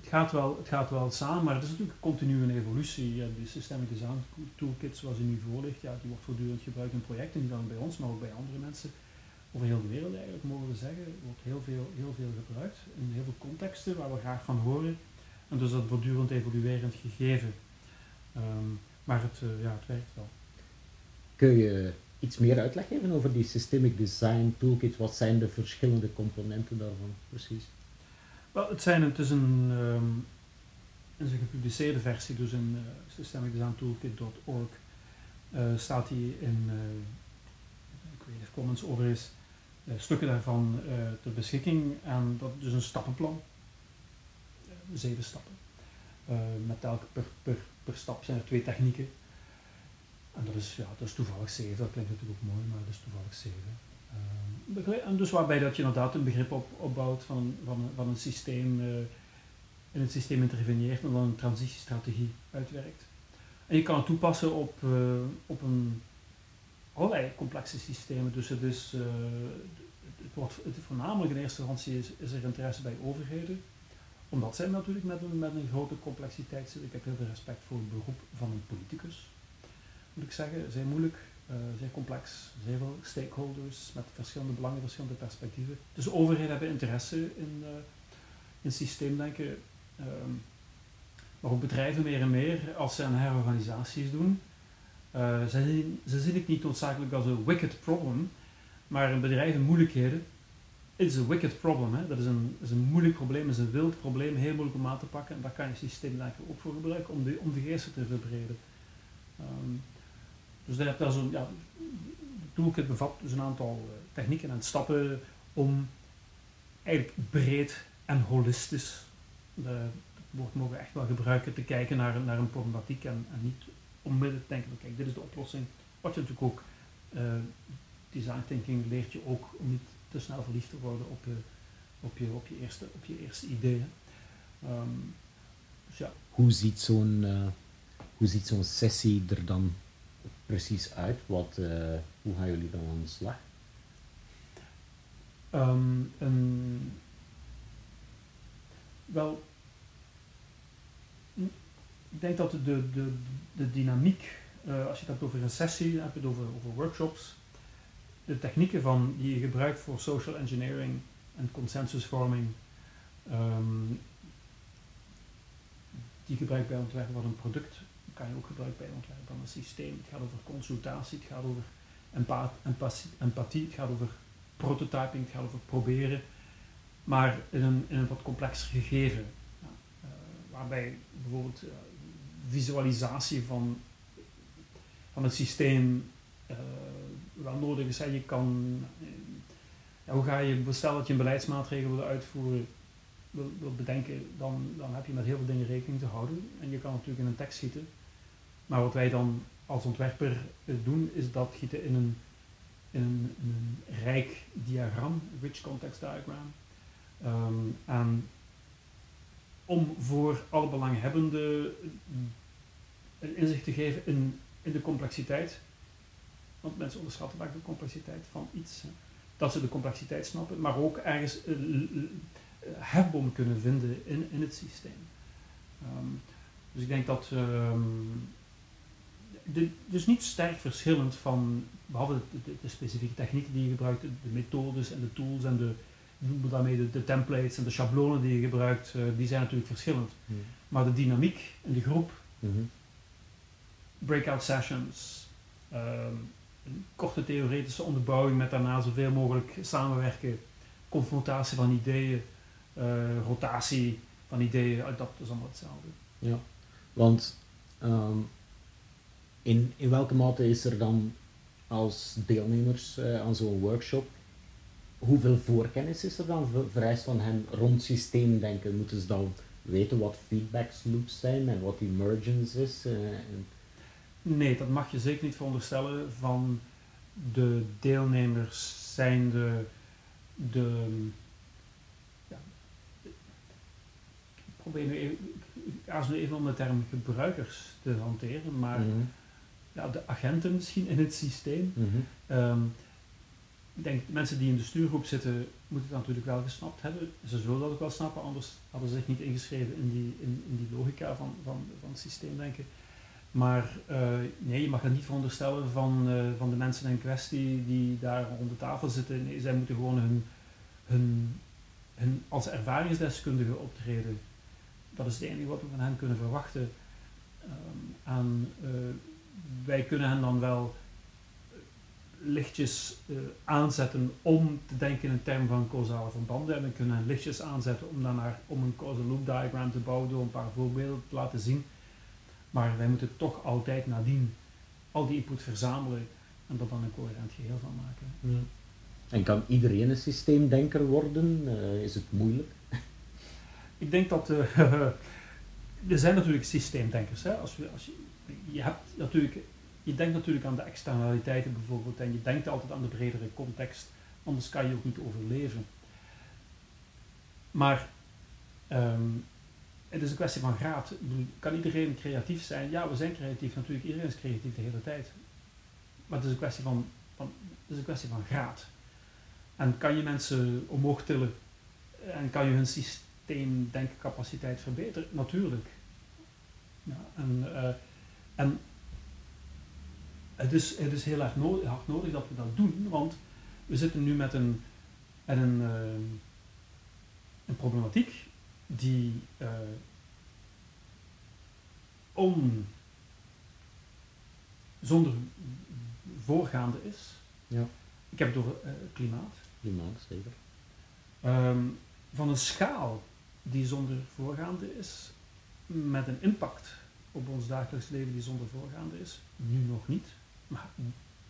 het, gaat wel, het gaat wel samen, maar het is natuurlijk continu een evolutie. Ja, die Systemic Design Toolkit zoals die nu voor ligt, ja, die wordt voortdurend gebruikt in projecten, niet alleen bij ons, maar ook bij andere mensen. Over heel de wereld eigenlijk, mogen we zeggen. Wordt heel veel, heel veel gebruikt in heel veel contexten waar we graag van horen. En dus dat voortdurend evoluerend gegeven. Um, maar het, uh, ja, het werkt wel. Kun je iets meer uitleg geven over die Systemic Design Toolkit? Wat zijn de verschillende componenten daarvan precies? Wel, het, zijn, het is een, gepubliceerde versie, dus in uh, systemicdesigntoolkit.org uh, staat die in uh, Creative Commons overigens uh, stukken daarvan ter beschikking en dat is dus een stappenplan. zeven stappen. met elk per, per, per stap zijn er twee technieken. En dat is, ja, dat is toevallig zeven, dat klinkt natuurlijk ook mooi, maar dat is toevallig zeven. Dus waarbij dat je inderdaad een begrip op, opbouwt van, van, van een systeem, uh, in het systeem interveneert en dan een transitiestrategie uitwerkt. En je kan het toepassen op, uh, op een, allerlei complexe systemen. Dus het is, uh, het wordt het voornamelijk in eerste instantie is, is er interesse bij overheden, omdat zij natuurlijk met een, met een grote complexiteit zitten. Ik heb heel veel respect voor het beroep van een politicus, moet ik zeggen. Zij moeilijk uh, zeer complex, zeer veel stakeholders met verschillende belangen, verschillende perspectieven. Dus overheden hebben interesse in, uh, in systeemdenken, um, maar ook bedrijven meer en meer als ze aan herorganisaties doen. Uh, ze, zien, ze zien het niet noodzakelijk als een wicked problem, maar een bedrijf in moeilijkheden is een wicked problem. Hè? Dat is een, is een moeilijk probleem, is een wild probleem, heel moeilijk om aan te pakken. En daar kan je systeemdenken ook voor gebruiken om de, om de geesten te verbreden. Um, dus dat, dat is een, ja, toolkit bevat dus een aantal uh, technieken en stappen om eigenlijk breed en holistisch uh, het woord mogen echt wel gebruiken te kijken naar, naar een problematiek en, en niet onmiddellijk denken kijk dit is de oplossing. Wat je natuurlijk ook uh, design thinking leert je ook om niet te snel verliefd te worden op je, op je, op je, eerste, op je eerste ideeën. Um, dus ja. Hoe ziet zo'n hoe ziet zo'n sessie er dan precies uit? Wat, uh, hoe gaan jullie dan aan de slag? Een, wel, ik denk dat de, de, de, dynamiek, uh, als je het hebt over een sessie, dan heb je het over, over workshops, de technieken van, die je gebruikt voor social engineering en consensusvorming, um, die gebruik bij ontwerpen van een product kan je ook gebruiken bij het van een systeem. Het gaat over consultatie, het gaat over empathie, het gaat over prototyping, het gaat over proberen, maar in een, in een wat complexer gegeven. Ja, uh, waarbij bijvoorbeeld uh, visualisatie van, van het systeem uh, wel nodig is. Je kan, hoe ga je, stel dat je een beleidsmaatregel wil uitvoeren, wil, wil bedenken, dan, dan heb je met heel veel dingen rekening te houden. En je kan natuurlijk in een tekst schieten. Maar wat wij dan als ontwerper doen, is dat gieten in een, in een, een rijk diagram, rich context diagram. En om voor alle belanghebbenden een inzicht te geven in, in de complexiteit. Want mensen onderschatten vaak de complexiteit van iets. Dat ze de complexiteit snappen, maar ook ergens een hefboom kunnen vinden in, in het systeem. Um, dus ik denk dat um, de, dus niet sterk verschillend van, behalve de, de, specifieke technieken die je gebruikt, de, methodes en de tools en de, daarmee de, de, templates en de schablonen die je gebruikt, uh, die zijn natuurlijk verschillend. Mm. Maar de dynamiek in de groep, mm -hmm. breakout sessions, um, een korte theoretische onderbouwing met daarna zoveel mogelijk samenwerken, confrontatie van ideeën, uh, rotatie van ideeën, dat is allemaal hetzelfde. Ja. Want ehm, in, in welke mate is er dan als deelnemers uh, aan zo'n workshop, hoeveel voorkennis is er dan vereist van hen rond systeemdenken? Moeten ze dan weten wat feedback loops zijn en wat emergence is? En... Nee, dat mag je zeker niet veronderstellen van de deelnemers zijn de, de ja, ik probeer nu even, ik even om de term gebruikers te hanteren, maar mhm. Ja, de agenten misschien in het systeem. Mhm. Ehm, ik denk, mensen die in de stuurgroep zitten, moeten het natuurlijk wel gesnapt hebben. Ze zullen dat ook wel snappen, anders hadden ze zich niet ingeschreven in die, in, in die logica van, van, van het systeemdenken. Maar uh, nee, je mag dat niet veronderstellen van, uh, van de mensen in kwestie die daar rond de tafel zitten. Nee, zij moeten gewoon hun, hun, hun als ervaringsdeskundige optreden. Dat is het enige wat we van hen kunnen verwachten. Um, aan, uh, wij kunnen hen dan wel lichtjes aanzetten om te denken in termen van causale verbanden. En we kunnen hen lichtjes aanzetten om, dan naar, om een causal loop diagram te bouwen door een paar voorbeelden te laten zien. Maar wij moeten toch altijd nadien al die input verzamelen en dat dan een coherent geheel van maken. En kan iedereen een systeemdenker worden? Uh, is het moeilijk? Ik denk dat uh, (laughs) er zijn natuurlijk systeemdenkers. Hè? Als we, als je, je, hebt natuurlijk, je denkt natuurlijk aan de externaliteiten bijvoorbeeld en je denkt altijd aan de bredere context, anders kan je ook niet overleven. Maar um, het is een kwestie van graad. Kan iedereen creatief zijn? Ja, we zijn creatief. Natuurlijk, iedereen is creatief de hele tijd. Maar het is een kwestie van, van, het is een kwestie van graad. En kan je mensen omhoog tillen? En kan je hun systeemdenkcapaciteit verbeteren? Natuurlijk. En, uh, en het, is, het is heel erg nodig, hard nodig dat we dat doen, want we zitten nu met een, en een, uh, een problematiek die uh, on, zonder voorgaande is. Ja. Ik heb het over uh, klimaat. Klimaat, zeker. Um, van een schaal die zonder voorgaande is, met een impact op ons dagelijks leven die zonder voorgaande is. Nu nog niet, maar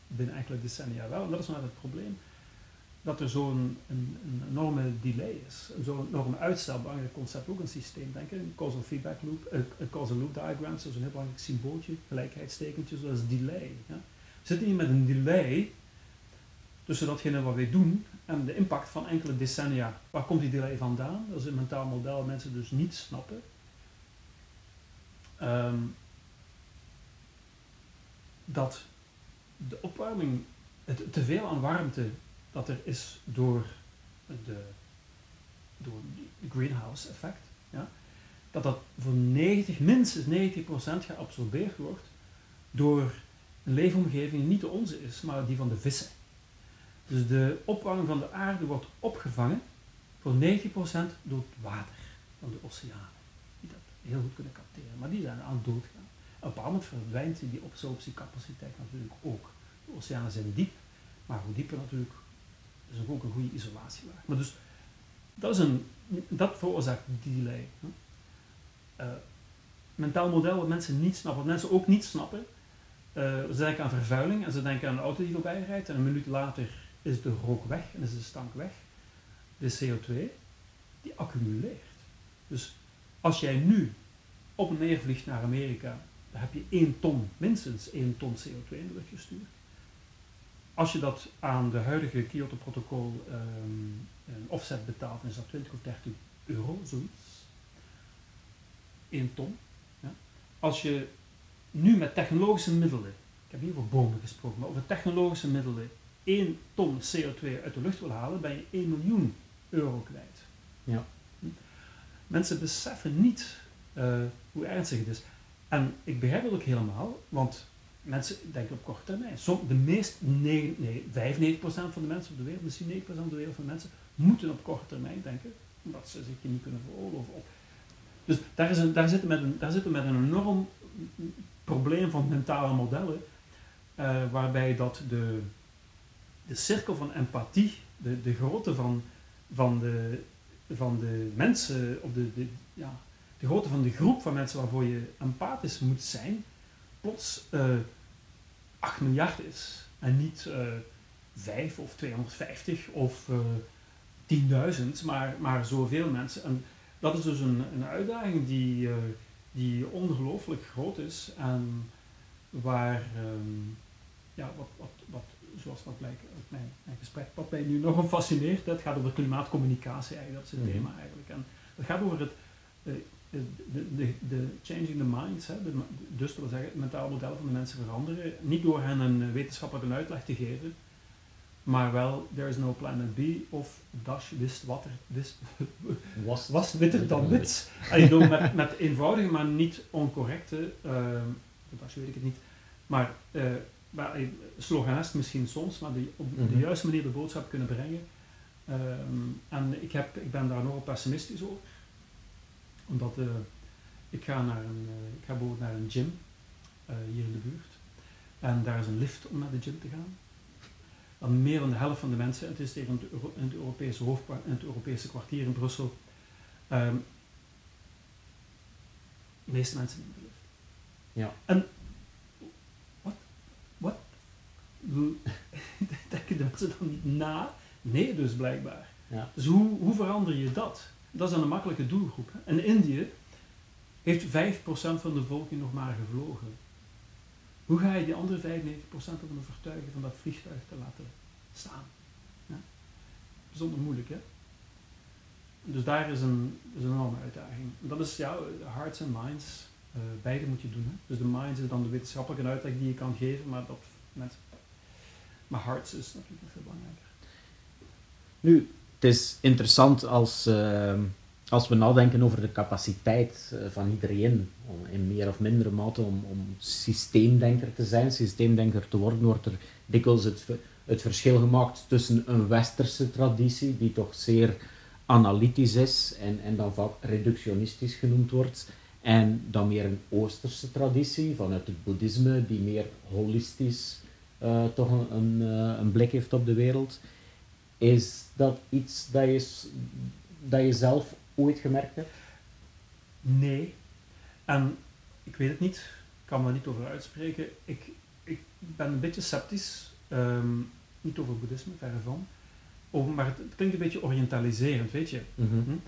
binnen enkele decennia wel. Dat is nou het probleem dat er zo'n een, enorme delay is. Zo'n enorme uitstel, belangrijk concept, ook een systeem denken. Een causal feedback loop, een, een causal loop diagram, een heel belangrijk symbooltje, gelijkheidstekentje, zoals delay. Ja. We zitten hier met een delay tussen datgene wat wij doen en de impact van enkele decennia. Waar komt die delay vandaan? Dat is een mentaal model dat mensen dus niet snappen. Um, dat de opwarming, het teveel aan warmte dat er is door, de, door greenhouse effect, ja, dat dat voor 90, minstens 90% geabsorbeerd wordt door een leefomgeving die niet de onze is, maar die van de vissen. Dus de opwarming van de aarde wordt opgevangen voor 90% door het water van de oceanen. Heel goed kunnen capteren, maar die zijn aan het doodgaan. Op een bepaald moment verdwijnt die absorptiecapaciteit natuurlijk ook. De oceanen zijn diep, maar hoe dieper natuurlijk, is ook een goede isolatielaag. Maar dus, dat, is een, dat veroorzaakt die delay. Uh, mentaal model wat mensen niet snappen, wat mensen ook niet snappen. Uh, ze denken aan vervuiling en ze denken aan een auto die voorbij rijdt en een minuut later is de rook weg en is de stank weg. De CO2, die accumuleert. Dus als jij nu op een neer vliegt naar Amerika, dan heb je 1 ton, minstens 1 ton CO2 in de lucht gestuurd. Als je dat aan de huidige Kyoto-protocol um, een offset betaalt, dan is dat 20 of 30 euro, zoiets. 1 ton. Ja. Als je nu met technologische middelen, ik heb hier over bomen gesproken, maar over technologische middelen 1 ton CO2 uit de lucht wil halen, ben je 1 miljoen euro kwijt. Ja. Mensen beseffen niet uh, hoe ernstig het is. En ik begrijp het ook helemaal, want mensen denken op korte termijn. De meest, nee, nee, 95% van de mensen op de wereld, misschien 9% van de wereld van mensen, moeten op korte termijn denken, omdat ze zich niet kunnen veroorloven. Dus daar, is een, daar, zitten met een, daar zitten met een enorm probleem van mentale modellen, uh, waarbij dat de, de cirkel van empathie, de, de grootte van, van, de, van de mensen, of de, de, ja, de grootte van de groep van mensen waarvoor je empathisch moet zijn, plots uh, 8 miljard is. En niet uh, 5 of 250 of uh, 10.000, maar, maar zoveel mensen. En dat is dus een, een uitdaging die, die ongelooflijk groot is en waar, um, ja, wat, wat, wat, zoals dat blijkt uit mijn, mijn gesprek, wat mij nu nog fascineert, dat gaat over klimaatcommunicatie eigenlijk, dat is het mm thema eigenlijk. En dat gaat over het, uh, de, de, de, changing the minds, hè, de, dus dat wil zeggen, het mentaal model van de mensen veranderen, niet door hen een wetenschappelijke uitleg te geven, maar wel there is no planet B of Dash wist wat er wist, (laughs) was, was witter dan (laughs) wit. Met, met eenvoudige, maar niet oncorrecte, uh, Dash weet ik het niet, maar, uh, maar sloganest misschien soms, maar die op de juiste manier de boodschap kunnen brengen. Um, en ik, heb, ik ben daar nogal pessimistisch over omdat uh, ik ga naar een, uh, ik ga bijvoorbeeld naar een gym uh, hier in de buurt. En daar is een lift om naar de gym te gaan. Dan meer dan de helft van de mensen, het is tegen het, Euro in het Europese hoofdkwartier, in het Europese kwartier in Brussel, um, de meeste mensen in de lift. Ja. En wat? Wat? (laughs) Mensen dan niet na? Nee, dus blijkbaar. Ja. Dus hoe, hoe verander je dat? Dat is een makkelijke doelgroep. Hè. En Indië heeft 5% van de bevolking nog maar gevlogen. Hoe ga je die andere 95% ervan overtuigen van dat vliegtuig te laten staan? Ja. Bijzonder moeilijk, hè? Dus daar is een, is een enorme uitdaging. Dat is ja, hearts en minds. Uh, beide moet je doen. Hè? Dus de minds is dan de wetenschappelijke uitleg die je kan geven, maar dat mensen. Maar hearts is natuurlijk veel belangrijker. Nu, het is interessant als, uh, als we nadenken over de capaciteit uh, van iedereen, om in meer of mindere mate om, om systeemdenker te zijn, systeemdenker te worden, wordt er dikwijls het, het verschil gemaakt tussen een westerse traditie, die toch zeer analytisch is en, en dan vaak reductionistisch genoemd wordt, en dan meer een oosterse traditie vanuit het boeddhisme, die meer holistisch uh, toch een, een, een blik heeft op de wereld. Is dat iets dat je, dat je zelf ooit gemerkt hebt? Nee. En ik weet het niet. Ik kan me niet over uitspreken. Ik, ik ben een beetje sceptisch. Um, niet over boeddhisme, verre van. Over, maar het, het, klinkt een beetje orientaliserend, weet je. Mm -hmm.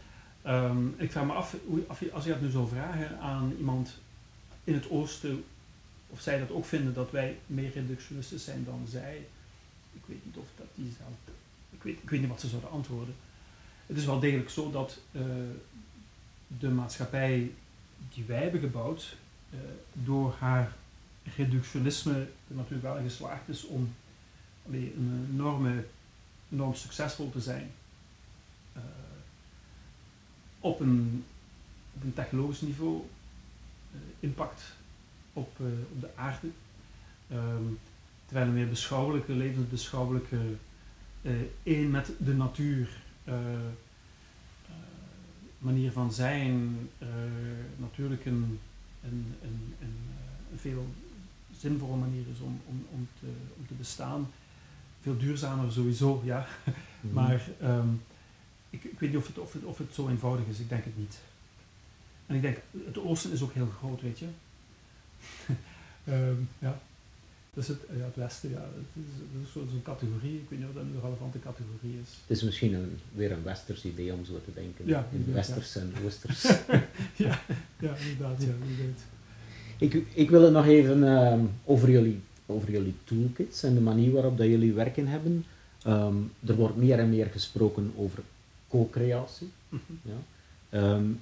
hm? um, ik vraag me af, hoe, als je dat nu zou vragen aan iemand in het oosten, of zij dat ook vinden dat wij meer reductionistisch zijn dan zij. Ik weet niet of dat die zelf weet, ik weet niet wat ze zouden antwoorden. Het is wel degelijk zo dat uh, de maatschappij die wij hebben gebouwd, uh, door haar reductionisme er natuurlijk wel geslaagd is om een enorme, enorm succesvol te zijn. Uh, op, een, op een technologisch niveau, impact op, op de aarde. Um, terwijl een meer beschouwelijke, levensbeschouwelijke één met de natuur, uh, manier van zijn, natuurlijk een, een, een, een, een veel zinvolle manier is om, om, om, te, om te bestaan. Veel duurzamer sowieso, ja. Mm. maar um, ik, ik weet niet of het, of, het, of het zo eenvoudig is, ik denk het niet. En ik denk, het oosten is ook heel groot, weet je. Um, (laughs) ja. Dus het, ja, het Westen, ja, het is, is zo'n categorie, ik weet niet of dat een relevante categorie is. Het is misschien een, weer een westers idee om zo te denken. Ja, in westers ja. en oosters. (laughs) ja, ja, inderdaad, ja, inderdaad. Ik, ik wil het nog even uh, over, jullie, over jullie toolkits en de manier waarop dat jullie werken hebben. Um, er wordt meer en meer gesproken over co-creatie. Mm -hmm. ja. um,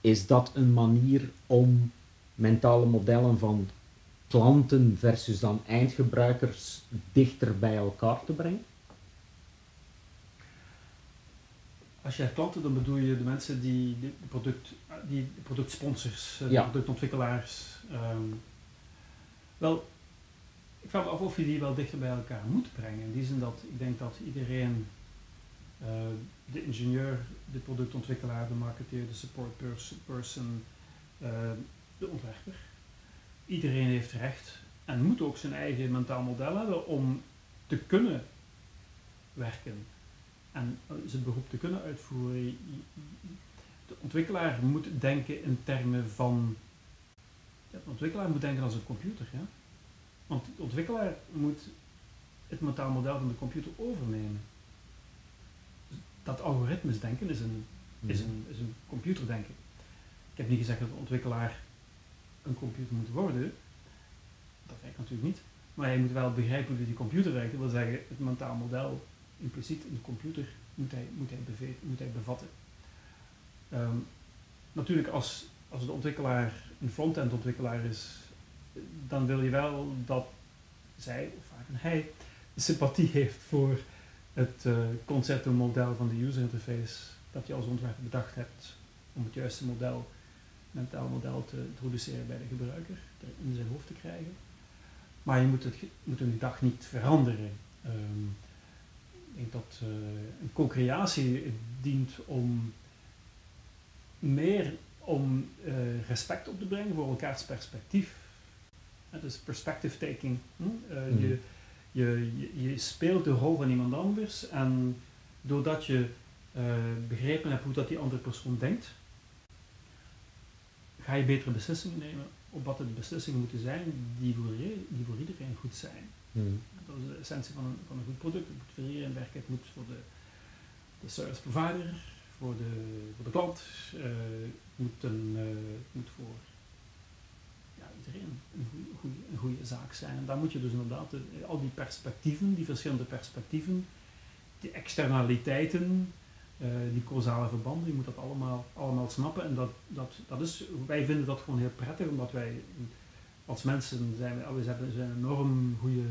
is dat een manier om mentale modellen van klanten versus dan eindgebruikers dichter bij elkaar te brengen? Als je klanten, dan bedoel je de mensen die de product, die productsponsors, de ja. productontwikkelaars. Um, wel, ik vraag me af of je die wel dichter bij elkaar moet brengen. In die zin dat ik denk dat iedereen, uh, de ingenieur, de productontwikkelaar, de marketeer, de support person, person uh, de ontwerper, iedereen heeft recht en moet ook zijn eigen mentaal model hebben om te kunnen werken en zijn beroep te kunnen uitvoeren. de ontwikkelaar moet denken in termen van. Ja, de ontwikkelaar moet denken als een computer. Ja? Want de ontwikkelaar moet het mentaal model van de computer overnemen. Dat algoritmes denken is een, is, een, is een computerdenken. Ik heb niet gezegd dat de ontwikkelaar een computer moet worden. Dat werkt natuurlijk niet. Maar hij moet wel begrijpen hoe die computer werkt. Dat wil zeggen, het mentaal model impliciet in de computer moet hij, moet hij, moet hij bevatten. Ehm, natuurlijk, als, als de ontwikkelaar een front-end ontwikkelaar is, dan wil je wel dat zij, of vaak een hij, sympathie heeft voor het eh, concept en model van de user interface dat je als ontwerper bedacht hebt om het juiste model, mentaal model te introduceren bij de gebruiker, er in zijn hoofd te krijgen. Maar je moet, het, moet een dag niet veranderen. Ehm, ik denk dat eh, een co-creatie dient om meer om eh, respect op te brengen voor elkaars perspectief. Het is perspective taking. Hm? Eh, Mhm. je, je, je, speelt de rol van iemand anders en doordat je begrepen hebt hoe dat die andere persoon denkt, ga je betere beslissingen nemen op wat de beslissingen moeten zijn die voor, je- die voor iedereen goed zijn. Hmm. Dat is de essentie van een, van een goed product. Het moet voor iedereen werken. Het moet voor de, de service provider, voor de, voor de klant. eh, het moet, een, eh, moet voor ja, iedereen een goede, goede, een goede zaak zijn. En daar moet je dus inderdaad de- al die perspectieven, die verschillende perspectieven, die externaliteiten, eh, die causale verbanden, je moet dat allemaal, allemaal snappen. En dat, dat, dat is, wij vinden dat gewoon heel prettig, omdat wij als mensen zijn, we, zijn, we zijn enorm goede,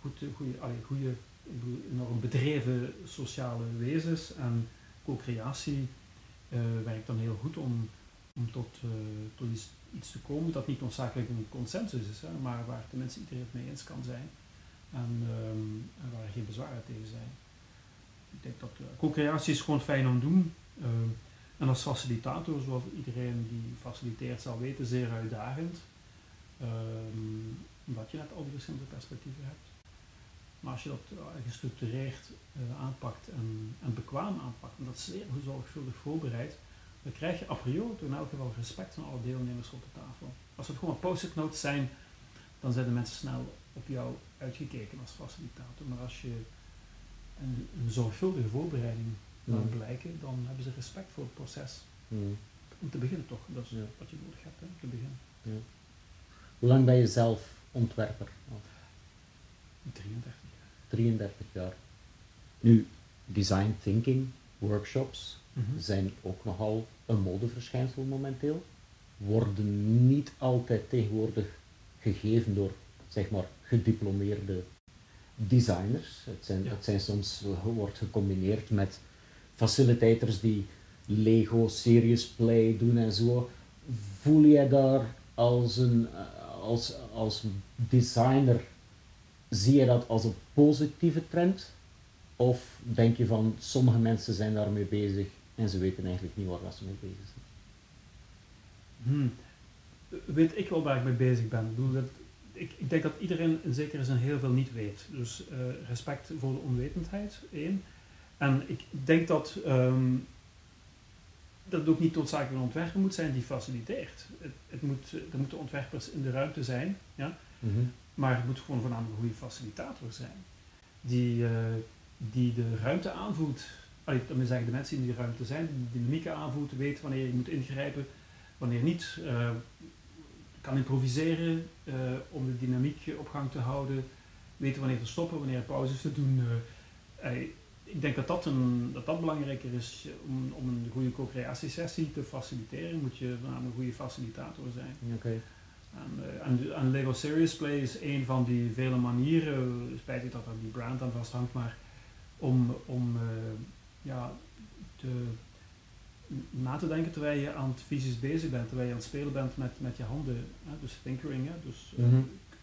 goed, goede, goede, bedoel, enorm bedreven sociale wezens. En co-creatie eh, werkt dan heel goed om, om tot, eh, tot iets, te komen dat niet noodzakelijk een consensus is, hè, maar waar tenminste iedereen het mee eens kan zijn. En, ehm, en waar geen bezwaren tegen zijn. Ik denk dat eh, co-creatie is gewoon fijn om doen. Ehm, en als facilitator, zoals iedereen die faciliteert zal weten, zeer uitdagend. Ehm, omdat je net al die verschillende perspectieven hebt. Maar als je dat eh, gestructureerd eh, aanpakt en, en bekwaam aanpakt, en dat zeer zorgvuldig voorbereidt, dan krijg je a priori in elk geval respect van alle deelnemers op de tafel. Als het gewoon post-it notes zijn, dan zijn de mensen snel op jou uitgekeken als facilitator. Maar als je een, een zorgvuldige voorbereiding laat Hmm. blijken, dan hebben ze respect voor het proces. Hmm. Om te beginnen toch, dat is Ja. wat je nodig hebt hè, om te beginnen. Hoe lang ben je zelf ontwerper? Al 33 33 jaar. Nu, design thinking workshops jaar. zijn ook nogal een modeverschijnsel momenteel. Worden niet altijd tegenwoordig gegeven door, zeg maar, gediplomeerde designers. Het zijn, Ja. het zijn soms, eh, wordt gecombineerd met facilitators die Lego Serious Play doen en zo. Voel jij daar als een eh, als, als designer, zie je dat als een positieve trend? Of denk je van sommige mensen zijn daarmee bezig en ze weten eigenlijk niet waar ze mee bezig zijn? Hmm. Weet ik wel waar ik mee bezig ben. Ik, bedoel dat, ik, ik denk dat iedereen in zekere zin heel veel niet weet. Dus eh, respect voor de onwetendheid, één. En ik denk dat, ehm, dat het ook niet noodzakelijk een ontwerper moet zijn die faciliteert. Het, het moet, er moeten ontwerpers in de ruimte zijn, ja? maar het moet gewoon voornamelijk een goede facilitator zijn. Die, eh, die de ruimte aanvoelt. Allee, dat wil zeggen, de mensen die in die ruimte zijn, die de dynamieken aanvoelt, weet wanneer je moet ingrijpen, wanneer niet. eh, kan improviseren eh, om de dynamiek op gang te houden, weten wanneer te stoppen, wanneer pauzes te doen. eh. Eh, ik denk dat dat, een, dat dat belangrijker is om, om een goede co-creatiesessie te faciliteren, moet je voornamelijk een goede facilitator zijn. Oké. En, eh, en, Lego Serious Play is een van die vele manieren, spijtig dat er die brand aan vasthangt, maar om, om eh, ja, te, na te denken terwijl je aan het fysisch bezig bent, terwijl je aan het spelen bent met, met je handen. Hè, dus tinkering, hè, dus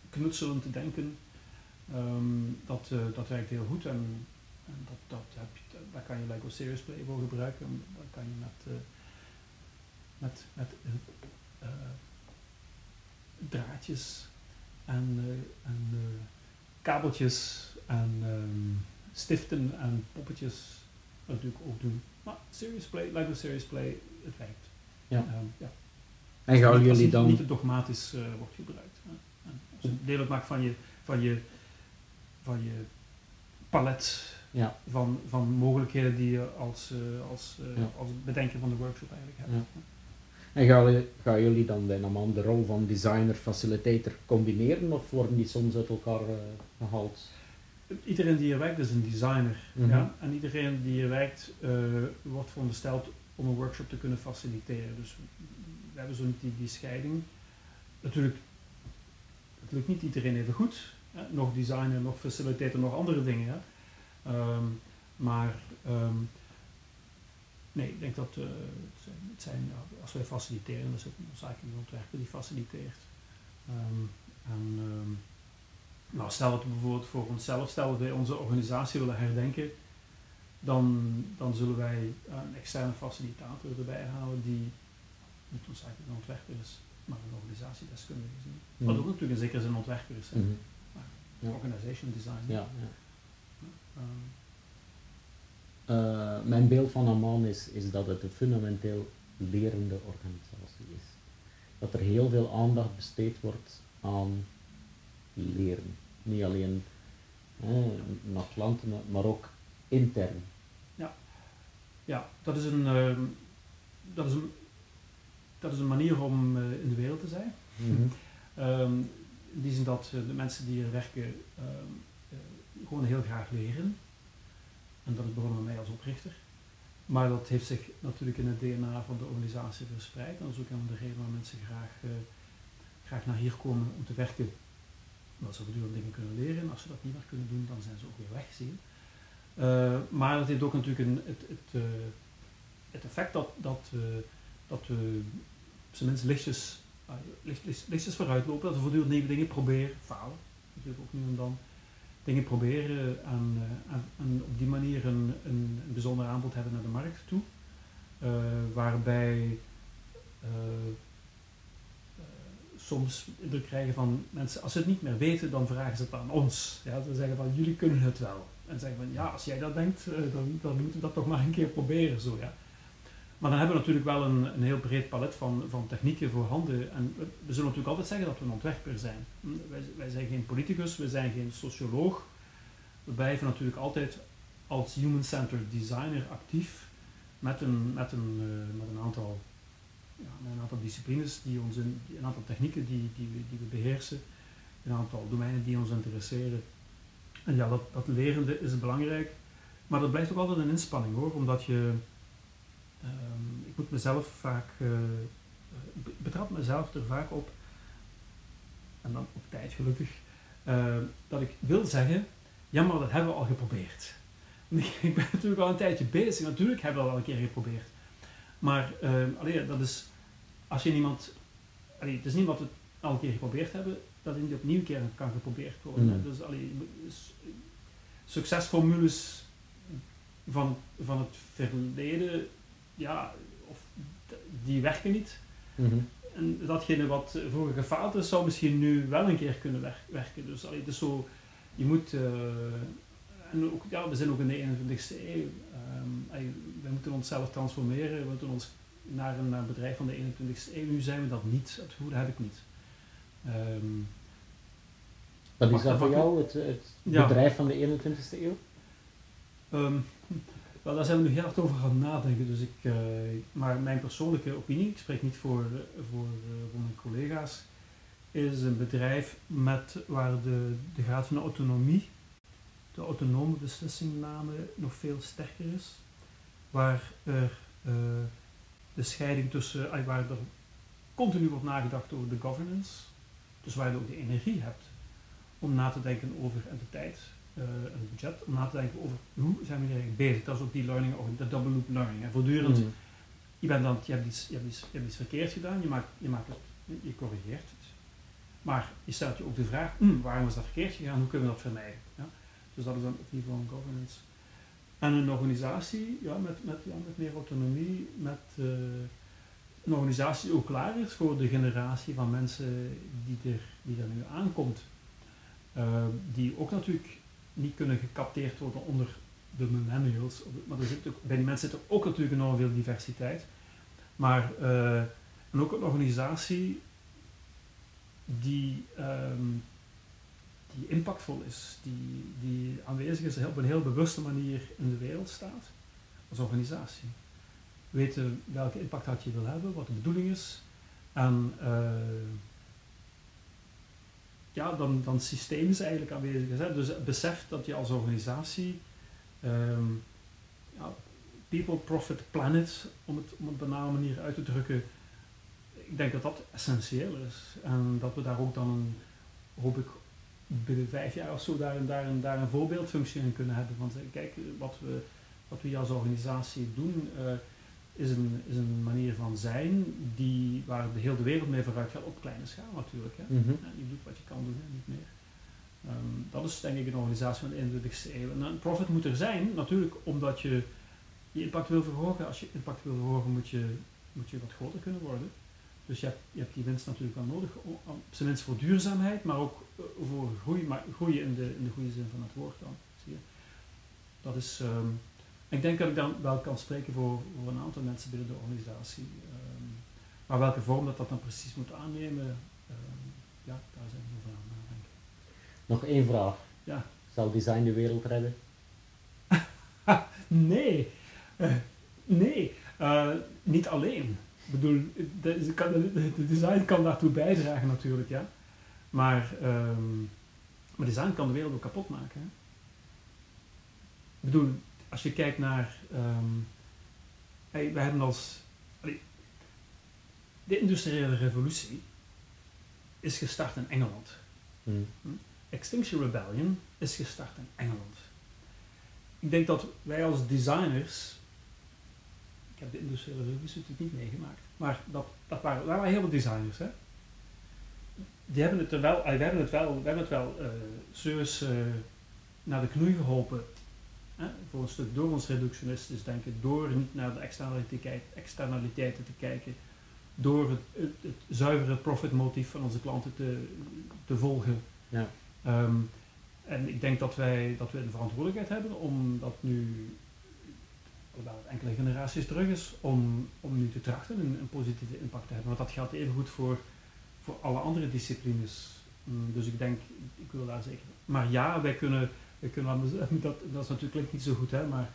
knutselen te denken, ehm, dat, eh, dat werkt heel goed en, en dat, dat heb je, daar kan je Lego Serious Play voor gebruiken. Daar kan je met, eh, met, met draadjes en, en kabeltjes en ehm, stiften en poppetjes natuurlijk ook doen. Maar serious play, lijkt me serious play, het werkt. Ja. Ehm, ja. En gaan jullie niet- dan... Niet te dogmatisch eh, wordt gebruikt. hè. Als je deel uitmaakt van je, van je, van je palet Ja, van, van mogelijkheden die je als, eh, als, eh, Ja. als bedenker van de workshop eigenlijk hebt. Ja. en gaan, jullie- gaan jullie dan man de rol van designer, facilitator combineren of worden die soms uit elkaar eh, gehaald? Iedereen die hier werkt is een designer. Mhm. ja? En iedereen die hier werkt eh, wordt verondersteld om een workshop te kunnen faciliteren. Dus we hebben zo niet die, die scheiding. Natuurlijk, het lukt niet iedereen even goed. Hè? Nog designer, nog facilitator, nog andere dingen. Hè? Ehm, maar ehm, nee, ik denk dat eh, het zijn, het zijn, als wij faciliteren, dan is het zaken een ontwerper die faciliteert. Ehm, en, nou, stel dat we bijvoorbeeld voor onszelf, stel dat wij onze organisatie willen herdenken, dan, dan zullen wij een externe facilitator erbij halen die niet noodzakelijk een ontwerper is, maar een organisatiedeskundige is. Wat Mhm. ook natuurlijk in zekere zin een ontwerper is. Mhm. Ja. Organization design. Ja, ja. Ehm, Eh, mijn beeld van Amman is, is dat het een fundamenteel lerende organisatie is. Dat er heel veel aandacht besteed wordt aan leren. Niet alleen hè, naar klanten, maar- ook intern. ja, dat is een, ehm, dat is een, dat is een manier om eh, in de wereld te zijn. Mhm. (laughs) Ehm, in die zin dat eh, de mensen die hier werken ehm, eh, gewoon heel graag leren. En dat is begonnen met mij als oprichter. Maar dat heeft zich natuurlijk in het DNA van de organisatie verspreid. En dat is ook een van de redenen waarom mensen graag, graag naar hier komen om te werken. Omdat ze voortdurend dingen kunnen leren. En als ze dat niet meer kunnen doen, dan zijn ze ook weer weg, zie je. Eh, maar dat heeft ook natuurlijk een, het, het, eh, het effect dat, dat, eh, dat we minst lichtjes, ah, licht, licht, lichtjes vooruitlopen. Dat we voortdurend nieuwe dingen proberen, falen natuurlijk ook nu en dan. Dingen proberen en, en, op die manier een, een, een bijzonder aanbod hebben naar de markt toe. Waarbij soms indruk krijgen van mensen, als ze het niet meer weten, dan vragen ze het aan ons. Ja, ze zeggen van jullie kunnen het wel. En zeggen van ja, als jij dat denkt, eh, dan, dan moeten we dat toch maar een keer proberen. Zo, ja. Maar dan hebben we natuurlijk wel een, een heel breed palet van, van technieken voorhanden. En we, we zullen natuurlijk altijd zeggen dat we een ontwerper zijn. Hm, Wij, wij zijn geen politicus, we zijn geen socioloog. We blijven natuurlijk altijd als human-centered designer actief met een, met een, eh, met een, aantal, een aantal disciplines, die ons in, een aantal technieken die, die, we, die we beheersen, een aantal domeinen die ons interesseren. En ja, dat, dat lerende is belangrijk, maar dat blijft ook altijd een inspanning hoor, omdat je, ehm, ik moet mezelf vaak, be- betrap mezelf er vaak op, en dan op tijd gelukkig, eh, dat ik wil zeggen, ja maar dat hebben we al geprobeerd. (laughs) Ik ben natuurlijk al een tijdje bezig, natuurlijk hebben we dat al een keer geprobeerd. Maar allee, dat is, als je niemand, allee, het is niet wat we al een keer geprobeerd hebben, dat het niet opnieuw keer kan geprobeerd worden. Mm. Dus allee, succesformules van, van het verleden, ja, of, die werken niet. Mhm. En datgene wat vroeger gefaald is, zou misschien nu wel een keer kunnen wer- werken. Dus allee, het is zo, je moet, eh, en ook, ja, we zijn ook in de 21ste eeuw. Ehm, allee, we moeten onszelf transformeren, we moeten ons naar een, naar een bedrijf van de 21ste eeuw. Nu zijn we dat niet, het heb ik niet. Ehm, Wat is dat voor jou, het, het Ja. bedrijf van de 21ste eeuw? Ehm, wel, daar zijn we nu heel hard over gaan nadenken. Dus ik, eh, maar mijn persoonlijke opinie, ik spreek niet voor, voor, eh, voor mijn collega's, is een bedrijf met, waar de, de graad van de autonomie, de autonome beslissingname nog veel sterker is. Waar er eh, de scheiding tussen, eh, waar er continu wordt nagedacht over de governance, dus waar je ook de energie hebt om na te denken over en de tijd, eh, een budget, om na te denken over hoe zijn we hier eigenlijk bezig. Dat is ook die learning, ook de double loop learning. En voortdurend, Mhm. je, bent dan, je, hebt iets, je, hebt iets, je hebt iets verkeerd gedaan, je, maakt, je, maakt het, je corrigeert het. Maar je stelt je ook de vraag, hm, waarom is dat verkeerd gegaan, hoe kunnen we dat vermijden? Ja? Dus dat is dan op niveau van governance. En een organisatie ja, met, met, met meer autonomie, met eh, een organisatie die ook klaar is voor de generatie van mensen die er, die er nu aankomt. Eh, die ook natuurlijk niet kunnen gecapteerd worden onder de millennials, maar er zit ook, bij die mensen zit er ook natuurlijk enorm veel diversiteit. Maar, uh, en ook een organisatie die, ehm, die impactvol is, die, die aanwezig is op een heel bewuste manier in de wereld staat, als organisatie. Weten welke impact dat je wil hebben, wat de bedoeling is. En uh, ja, dan, dan systemisch eigenlijk aanwezig is. Hè? Dus besef dat je als organisatie um, ja, people, profit, planet, om het op een banale manier uit te drukken, ik denk dat dat essentieel is. En dat we daar ook dan, hoop ik, binnen vijf jaar of zo daar, daar, daar een voorbeeldfunctie in kunnen hebben. Want eh, kijk, wat we, wat we als organisatie doen, uh, is, een, is een manier van zijn die, waar de hele wereld mee vooruit gaat, op kleine schaal natuurlijk. Hè. Mm -hmm. je doet wat je kan doen en niet meer. Um, dat is denk ik een organisatie van de 21ste eeuw. En een profit moet er zijn, natuurlijk omdat je je impact wil verhogen. Als je impact wil verhogen, moet je, moet je wat groter kunnen worden. Dus je hebt, je hebt die winst natuurlijk wel nodig, op zijn minst voor duurzaamheid, maar ook eh, voor groei, maar groeien in de, in de goede zin van het woord dan. Zie je? Dat is, um, ik denk dat ik dan wel kan spreken voor, voor een aantal mensen binnen de organisatie. Um, maar welke vorm dat dat dan precies moet aannemen, um, ja, daar zijn we over aan nadenken. Nog één vraag. Ja. Zal design de wereld redden? (laughs) nee. Uh, nee. Uh, niet alleen. Ik bedoel, de, de, design kan daartoe bijdragen natuurlijk, ja. Maar, um, maar design kan de wereld ook kapot maken. Hè? Ik bedoel, als je kijkt naar. Um, hey, we hebben als. De industriële revolutie is gestart in Engeland. Hmm. Extinction Rebellion is gestart in Engeland. Ik denk dat wij als designers ik heb de industriële revolutie natuurlijk niet meegemaakt. Maar dat, dat waren, dat waren heel veel designers. Hè? Die hebben het er wel, we hebben het wel, we hebben het wel uh, serieus uh, naar de knoei geholpen. Hè? Voor een stuk door ons reductionistisch denken, door niet naar de externaliteiten te kijken, door het, het, het zuivere profitmotief van onze klanten te, te volgen. Ja. Um, en ik denk dat wij, dat we de verantwoordelijkheid hebben om dat nu het enkele generaties terug is, om, om nu te trachten een, een positieve impact te hebben. Want dat geldt even goed voor, voor alle andere disciplines. Mm, dus ik denk, ik wil daar zeker. Maar ja, wij kunnen, wij kunnen (laughs) dat, dat is natuurlijk niet zo goed, hè, maar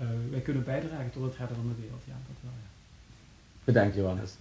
uh, wij kunnen bijdragen tot het redden van de wereld. Ja, dat wel, ja. Bedankt, Johannes.